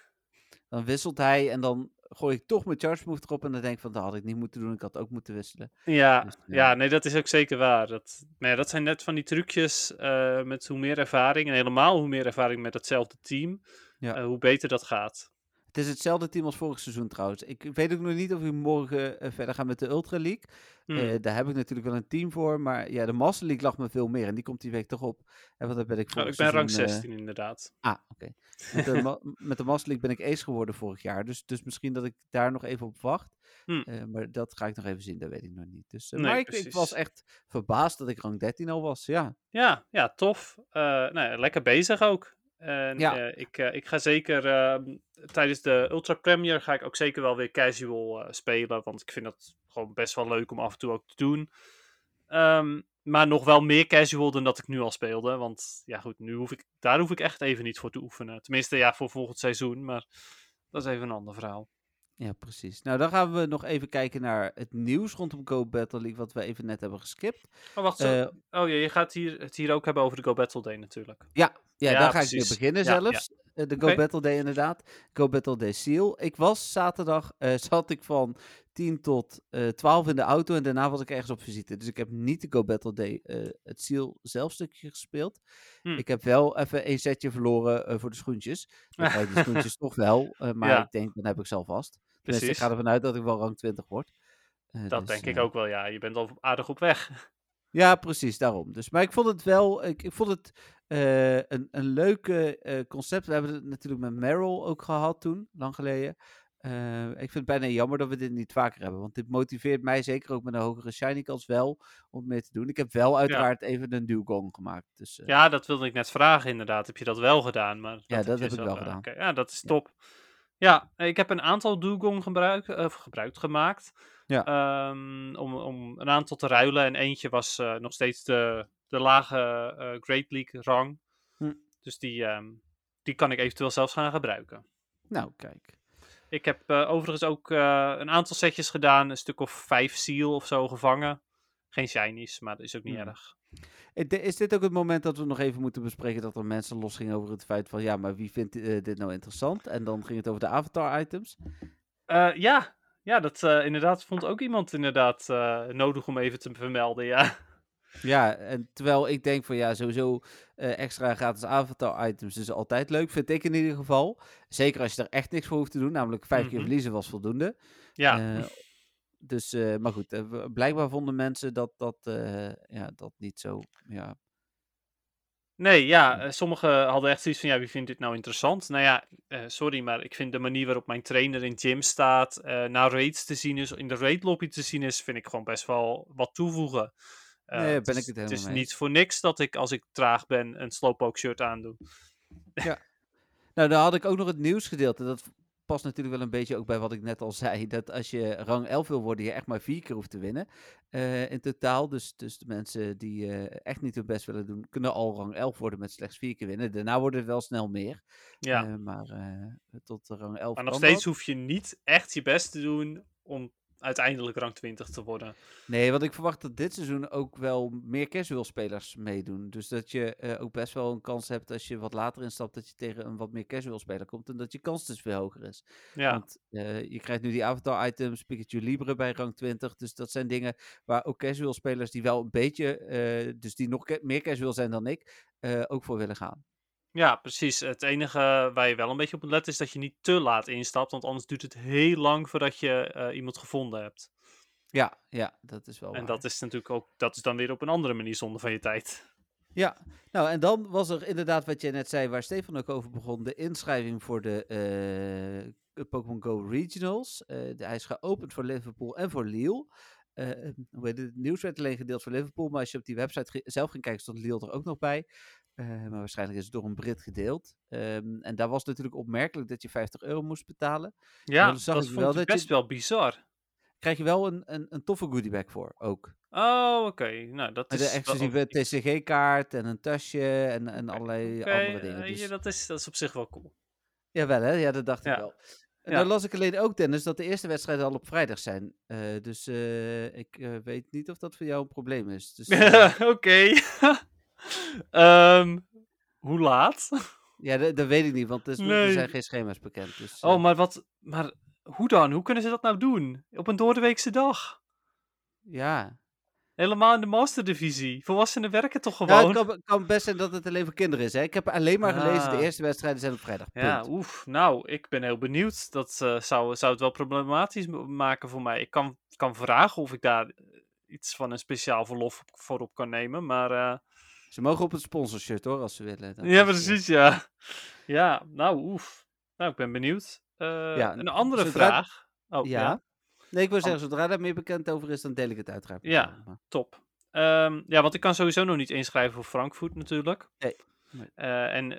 dan wisselt hij en dan gooi ik toch mijn charge move erop. En dan denk ik van, dat had ik niet moeten doen. Ik had ook moeten wisselen. ja, Dus, ja, nee, dat is ook zeker waar. Dat, nee, dat zijn net van die trucjes eh, met hoe meer ervaring, en helemaal hoe meer ervaring met hetzelfde team, Ja. eh, hoe beter dat gaat. Het is hetzelfde team als vorig seizoen trouwens. Ik weet ook nog niet of we morgen eh, verder gaan met de Ultra League. Hmm. Eh, daar heb ik natuurlijk wel een team voor. Maar ja, de Master League lag me veel meer. En die komt die week toch op. En wat ben ik Oh, vorig ik ben rang seizoen, eh, 16 inderdaad. Ah, oké. Met, de met de Master League ben ik ace geworden vorig jaar. Dus, dus misschien dat ik daar nog even op wacht. Hm. Eh, maar dat ga ik nog even zien, dat weet ik nog niet. Dus, Nee, maar ik, was echt verbaasd dat ik rang 13 al was. Ja, Ja, ja, tof. Nou, lekker bezig ook. En Ja. eh, ik, eh, ik ga zeker ehm, tijdens de Ultra Premier ga ik ook zeker wel weer casual eh, spelen. Want ik vind dat gewoon best wel leuk om af en toe ook te doen. Ehm, maar nog wel meer casual dan dat ik nu al speelde. Want ja, goed, nu hoef ik, daar hoef ik echt even niet voor te oefenen. Tenminste, ja, voor volgend seizoen. Maar dat is even een ander verhaal. ja, precies. Nou, dan gaan we nog even kijken naar het nieuws rondom Go Battle League, wat we even net hebben geskipt. Oh, wacht. Zo. Oh ja, je gaat hier, het hier ook hebben over de Go Battle Day natuurlijk. Ja, ja, Ja, daar ga ik weer beginnen zelfs. Eh, De Go. Battle Day inderdaad. Go Battle Day Seal. Ik was zaterdag, eh, zat ik van 10 tot eh 12 in de auto en daarna was ik ergens op visite. Dus ik heb niet de Go Battle Day, het Seal zelfstukje gespeeld. Hm. Ik heb wel even een setje verloren voor de schoentjes. Dan je die schoentjes toch wel, maar Ja. ik denk, dan heb ik zelf vast. Tenminste, ik ga ervan uit dat ik wel rang 20 word. Dat dus, denk ik ook wel, ja. Je bent al aardig op weg. ja, precies, daarom. Dus, maar ik vond het wel, ik, ik vond het eh, een, een leuke eh, concept. We hebben het natuurlijk met Meryl ook gehad toen, lang geleden. Eh, ik vind het bijna jammer dat we dit niet vaker hebben, want dit motiveert mij zeker ook met een hogere shiny kans wel om meer te doen. Ik heb wel uiteraard even een duwgong gemaakt. Dus, Ja, dat wilde ik net vragen inderdaad. Heb je dat wel gedaan? Maar dat dat heb ik wel gedaan. Ja, dat is Ja. top. Ja, ik heb een aantal Dugong gebruik, gebruikt gemaakt. Ja. Ehm, om, om een aantal te ruilen. En eentje was eh, nog steeds de, de lage eh, Great League rang. Hm. Dus die, ehm, die kan ik eventueel zelfs gaan gebruiken. Nou, kijk. Ik heb eh, overigens ook een aantal setjes gedaan. Een stuk of vijf seal of zo gevangen. Geen shinies, maar dat is ook niet Hmm. erg. Is dit ook het moment dat we nog even moeten bespreken dat er mensen losgingen over het feit van ja, maar wie vindt dit nou interessant? En dan ging het over de avatar-items. Eh, ja, ja, dat eh, inderdaad vond ook iemand inderdaad eh, nodig om even te vermelden. Ja, Ja, en terwijl ik denk van ja, sowieso eh, extra gratis avatar-items is altijd leuk, vind ik in ieder geval. Zeker als je er echt niks voor hoeft te doen, namelijk vijf keer Mhm. verliezen was voldoende. ja. Dus, maar goed, blijkbaar vonden mensen dat dat, ja, dat niet zo, ja, Nee, ja, eh, sommigen hadden echt zoiets van, ja, wie vindt dit nou interessant? Nou ja, eh, sorry, maar ik vind de manier waarop mijn trainer in gym staat, eh naar raids te zien is, in de raid lobby te zien is, vind ik gewoon best wel wat toevoegen. Eh, Nee, ben ik het Het is helemaal mee niet voor niks dat ik, als ik traag ben, een slowpoke shirt aandoe. Nou, dan had ik ook nog het nieuwsgedeelte. Dat past natuurlijk wel een beetje ook bij wat ik net al zei. Dat als je rang 11 wil worden, je echt maar vier keer hoeft te winnen. eh, in totaal. Dus, dus de mensen die eh, echt niet hun best willen doen, kunnen al rang 11 worden met slechts vier keer winnen. Daarna worden het wel snel meer. Ja, Eh, maar tot rang 11 maar nog steeds dat. hoef je niet echt je best te doen om uiteindelijk rang 20 te worden. Nee, want ik verwacht dat dit seizoen ook wel meer casual spelers meedoen. Dus dat je eh, ook best wel een kans hebt als je wat later instapt, dat je tegen een wat meer casual speler komt. En dat je kans dus veel hoger is. Ja, Want eh, je krijgt nu die avatar items, Pikachu Libre bij rang 20. Dus dat zijn dingen waar ook casual spelers die wel een beetje, eh, dus die nog meer casual zijn dan ik, ook voor willen gaan. Ja, precies. Het enige waar je wel een beetje op moet letten is dat je niet te laat instapt, want anders duurt het heel lang voordat je eh, iemand gevonden hebt. Ja, ja, dat is wel En waar. dat is natuurlijk ook, dat is dan weer op een andere manier zonde van je tijd. Ja, nou en dan was er inderdaad wat je net zei, waar Stefan ook over begon, de inschrijving voor de eh, Pokémon Go Regionals. Eh, de, hij is geopend voor Liverpool en voor Lille. Heet het? nieuws werd alleen gedeeld voor Liverpool, maar als je op die website zelf ging kijken, stond Lille er ook nog bij. Eh, maar waarschijnlijk is het door een Brit gedeeld. Ehm, en daar was natuurlijk opmerkelijk dat je 50 euro moest betalen. Ja, dat ik vond wel ik je- best wel bizar. Krijg je wel een, een, een toffe goodiebag voor ook. Oh, oké. Nou, dat Met is een wel exclusieve TCG-kaart en een tasje en, en allerlei andere dingen. eh, Dus... ja, dat, is, dat is op zich wel cool. Jawel, hè? Ja, dat dacht Ja. ik wel. En Ja. dan las ik alleen ook, Dennis, dat de eerste wedstrijden al op vrijdag zijn. Eh, dus ik weet niet of dat voor jou een probleem is. Dus, Oké. Ehm, hoe laat? ja, dat, dat weet ik niet, want er, is- er zijn geen schema's bekend. Dus, eh, Oh, maar wat... Maar hoe dan? Hoe kunnen ze dat nou doen? Op een doordeweekse dag? Ja. Helemaal in de masterdivisie. Volwassenen werken toch Nou, gewoon? het kan, kan best zijn dat het alleen voor kinderen is. Hè? Ik heb alleen maar gelezen, de Ah. eerste wedstrijden zijn op vrijdag. Ja, oef. Nou, ik ben heel benieuwd. Dat eh, zou, zou het wel problematisch maken voor mij. Ik kan, kan vragen of ik daar eh, iets van een speciaal verlof voor op kan nemen. Maar Ze mogen op het sponsorshirt hoor, als ze willen. Dat ja, eh, precies, ja. Ja, nou, oef. Nou, ik ben benieuwd. Eh, Ja, een andere zodra- vraag. Oh, ja. ja. Nee, ik wil zeggen, zodra daar meer bekend over is, dan deel ik het uiteraard. Ja. Top. Ehm, ja, want ik kan sowieso nog niet inschrijven voor Frankfurt natuurlijk. Nee, nee. Eh, en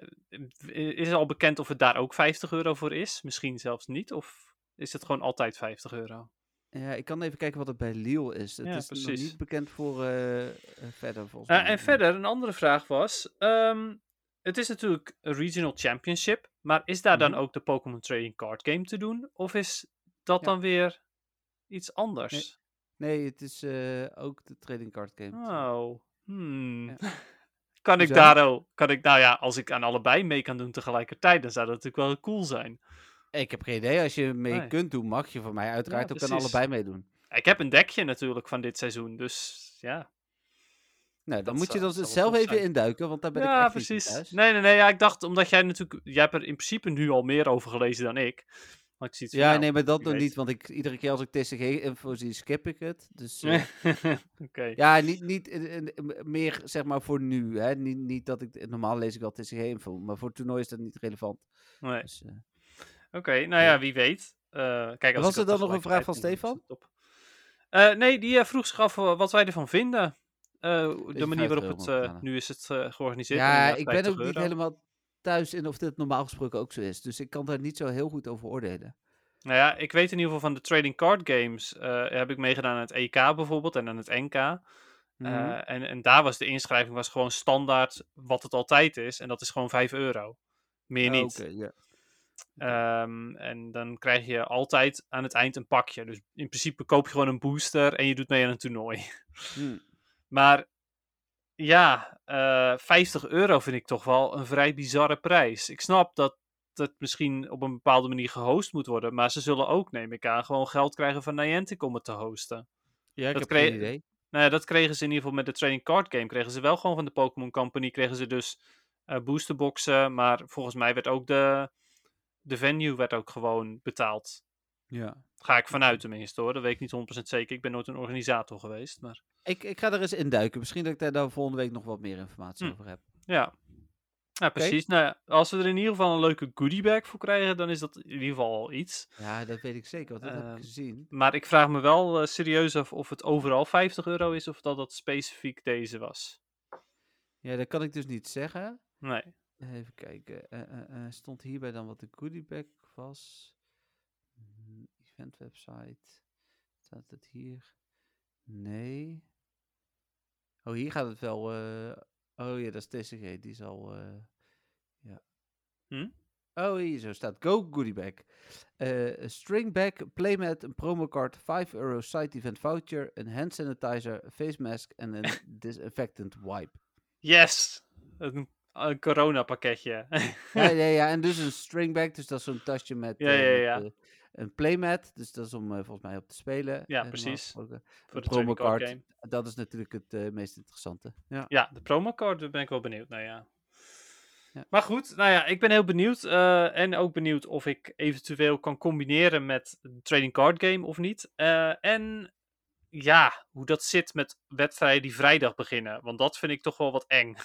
is al bekend of het daar ook 50 euro voor is? Misschien zelfs niet. Of is het gewoon altijd 50 euro? Ja, ik kan even kijken wat het bij Lille is. Het Ja, is nog niet bekend voor eh, eh, verder volgens Eh, en verder, een andere vraag was: ehm, het is natuurlijk een regional championship, maar is daar dan Mhm. ook de Pokémon Trading Card Game te doen? Of is dat Ja. dan weer iets anders? Nee, het is ook de trading card game. Oh, hmm. Ja. Kan ik daar ook, kan ik, nou ja, als ik aan allebei mee kan doen tegelijkertijd, dan zou dat natuurlijk wel cool zijn. Ik heb geen idee. Als je mee Nee. kunt doen, mag je van mij uiteraard ook aan allebei meedoen. Ik heb een dekje natuurlijk van dit seizoen, dus ja. Nou, dan Dat moet je dan zelf even zijn. induiken, want daar ben ik echt niet precies. thuis. Nee, nee, nee, ja, ik dacht, omdat jij natuurlijk, jij hebt er in principe nu al meer over gelezen dan ik. Maar ik zie het Ja, nee, maar dat nog niet, want ik, iedere keer als ik TCG-info zie, skip ik het. Dus Oké. ja, niet, niet eh, eh, meer zeg maar voor nu. Hè? Niet, niet dat ik, normaal lees ik wel TCG-info, maar voor het toernooi is dat niet relevant. Nee. Dus, Oké, nou ja, wie weet. Eh, kijk, als Was er dan nog een vraag van Stefan? Eh, nee, die eh, vroeg zich af wat wij ervan vinden. De manier 50 waarop het nu is het georganiseerd. ja, ik ben 50 ook niet euro. helemaal thuis in of dit normaal gesproken ook zo is. Dus ik kan daar niet zo heel goed over oordelen. Nou ja, ik weet in ieder geval van de trading card games. heb ik meegedaan aan het EK bijvoorbeeld en aan het NK. Mhm. En, en daar was de inschrijving was gewoon standaard wat het altijd is. En dat is gewoon 5 euro. Meer Ah, niet. oké, ja. Ehm, en dan krijg je altijd aan het eind een pakje. Dus in principe koop je gewoon een booster en je doet mee aan een toernooi. Hm. Maar ja, eh 50 euro vind ik toch wel een vrij bizarre prijs. Ik snap dat het misschien op een bepaalde manier gehost moet worden. Maar ze zullen ook, neem ik aan, gewoon geld krijgen van Niantic om het te hosten. Ja, ik Dat heb kreeg- geen idee. Nou ja, dat kregen ze in ieder geval met de trading card game. Kregen ze wel gewoon van de Pokémon Company. Kregen ze dus eh boosterboxen. Maar volgens mij werd ook de, de venue werd ook gewoon betaald. Ja. Ga ik vanuit tenminste hoor. Dat weet ik niet 100% zeker. Ik ben nooit een organisator geweest. Maar Ik, ik ga er eens induiken. Misschien dat ik daar dan volgende week nog wat meer informatie Hm. over heb. ja. Ja, precies. Nou als we er in ieder geval een leuke goodiebag voor krijgen, dan is dat in ieder geval al iets. Ja, dat weet ik zeker, want dat heb Ehm, ik gezien. Maar ik vraag me wel eh, serieus af of het overal 50 euro is of dat dat specifiek deze was. Ja, dat kan ik dus niet zeggen. Nee. Even kijken. eh, eh, eh, stond hierbij dan wat de goodiebag was? Hmm, Event website. Staat het hier? Nee. Oh, hier gaat het wel. oh ja, dat is TCG. Die zal. ja. Hm? Oh, hier zo staat Go Goodiebag. Eh stringback, playmat, een promocard, 5 euro side event voucher, een hand sanitizer, een face mask en een disinfectant wipe. Yes! Een, een corona pakketje. Ja, ja, ja, en dus een stringback, dus dat is zo'n tasje met, Ja, eh, ja, met, ja. eh, een playmat, dus dat is om eh, volgens mij op te spelen. Ja, precies. Voor Een de trading card game. dat is natuurlijk het meest interessante. Ja. Ja, de promocard, daar ben ik wel benieuwd naar, ja. Ja. Maar goed, nou ja, ik ben heel benieuwd. en ook benieuwd of ik eventueel kan combineren met een trading card game of niet. En ja, hoe dat zit met wedstrijden die vrijdag beginnen. Want dat vind ik toch wel wat eng.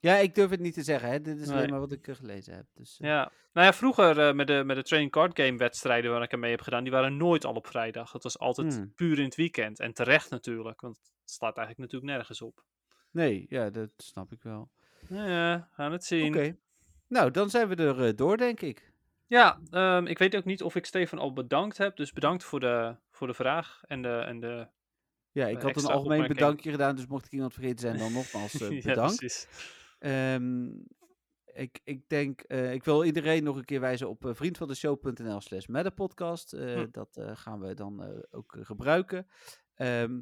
Ja, ik durf het niet te zeggen, hè. dit is alleen maar wat ik eh, gelezen heb. Dus, eh, Ja. Nou ja, vroeger eh, met, de, met de trading card game wedstrijden waar ik aan mee heb gedaan, die waren nooit al op vrijdag. Het was altijd Hmm. puur in het weekend. En terecht natuurlijk, want het slaat eigenlijk natuurlijk nergens op. Nee, ja, dat snap ik wel. Nou ja, gaan het zien. Oké. Nou, dan zijn we er door, denk ik. Ja, ehm, ik weet ook niet of ik Stefan al bedankt heb. Dus bedankt voor de, voor de vraag en de, en de Ja, ik had een algemeen bedankje gedaan, dus mocht ik iemand vergeten zijn, dan nogmaals ja, bedankt. precies. Ehm, ik, ik denk, eh, ik wil iedereen nog een keer wijzen op uh, vriendvandeshow.nl slash podcast. Eh, Hm. Dat eh, gaan we dan eh, ook eh, gebruiken. Ehm,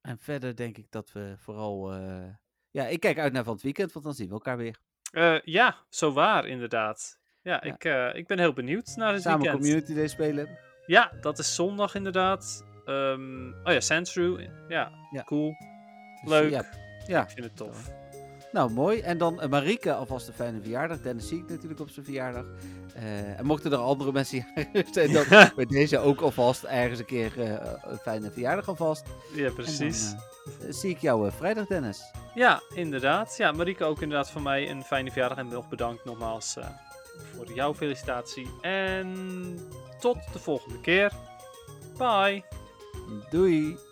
en verder denk ik dat we vooral... eh, ja, ik kijk uit naar van het weekend, want dan zien we elkaar weer. Eh, ja, zo waar inderdaad. Ja, Ja. Ik, eh, ik ben heel benieuwd naar het Samen weekend. Community Day spelen. Ja, dat is zondag inderdaad. Ehm, oh ja, Sandshrew. Ja, Ja. cool. Dus, Leuk. Ja, ja. Ik vind het tof. Nou, mooi. En dan uh, Marike, alvast een fijne verjaardag. Dennis zie ik natuurlijk op zijn verjaardag. Uh, en mochten er andere mensen zijn, dan bij deze ook alvast ergens een keer uh, een fijne verjaardag alvast. Ja, precies. Dan, uh, zie ik jou vrijdag, Dennis. Ja, inderdaad. Ja, Marike ook inderdaad van mij een fijne verjaardag. En nog bedankt nogmaals voor jouw felicitatie. En tot de volgende keer. Bye. Doei.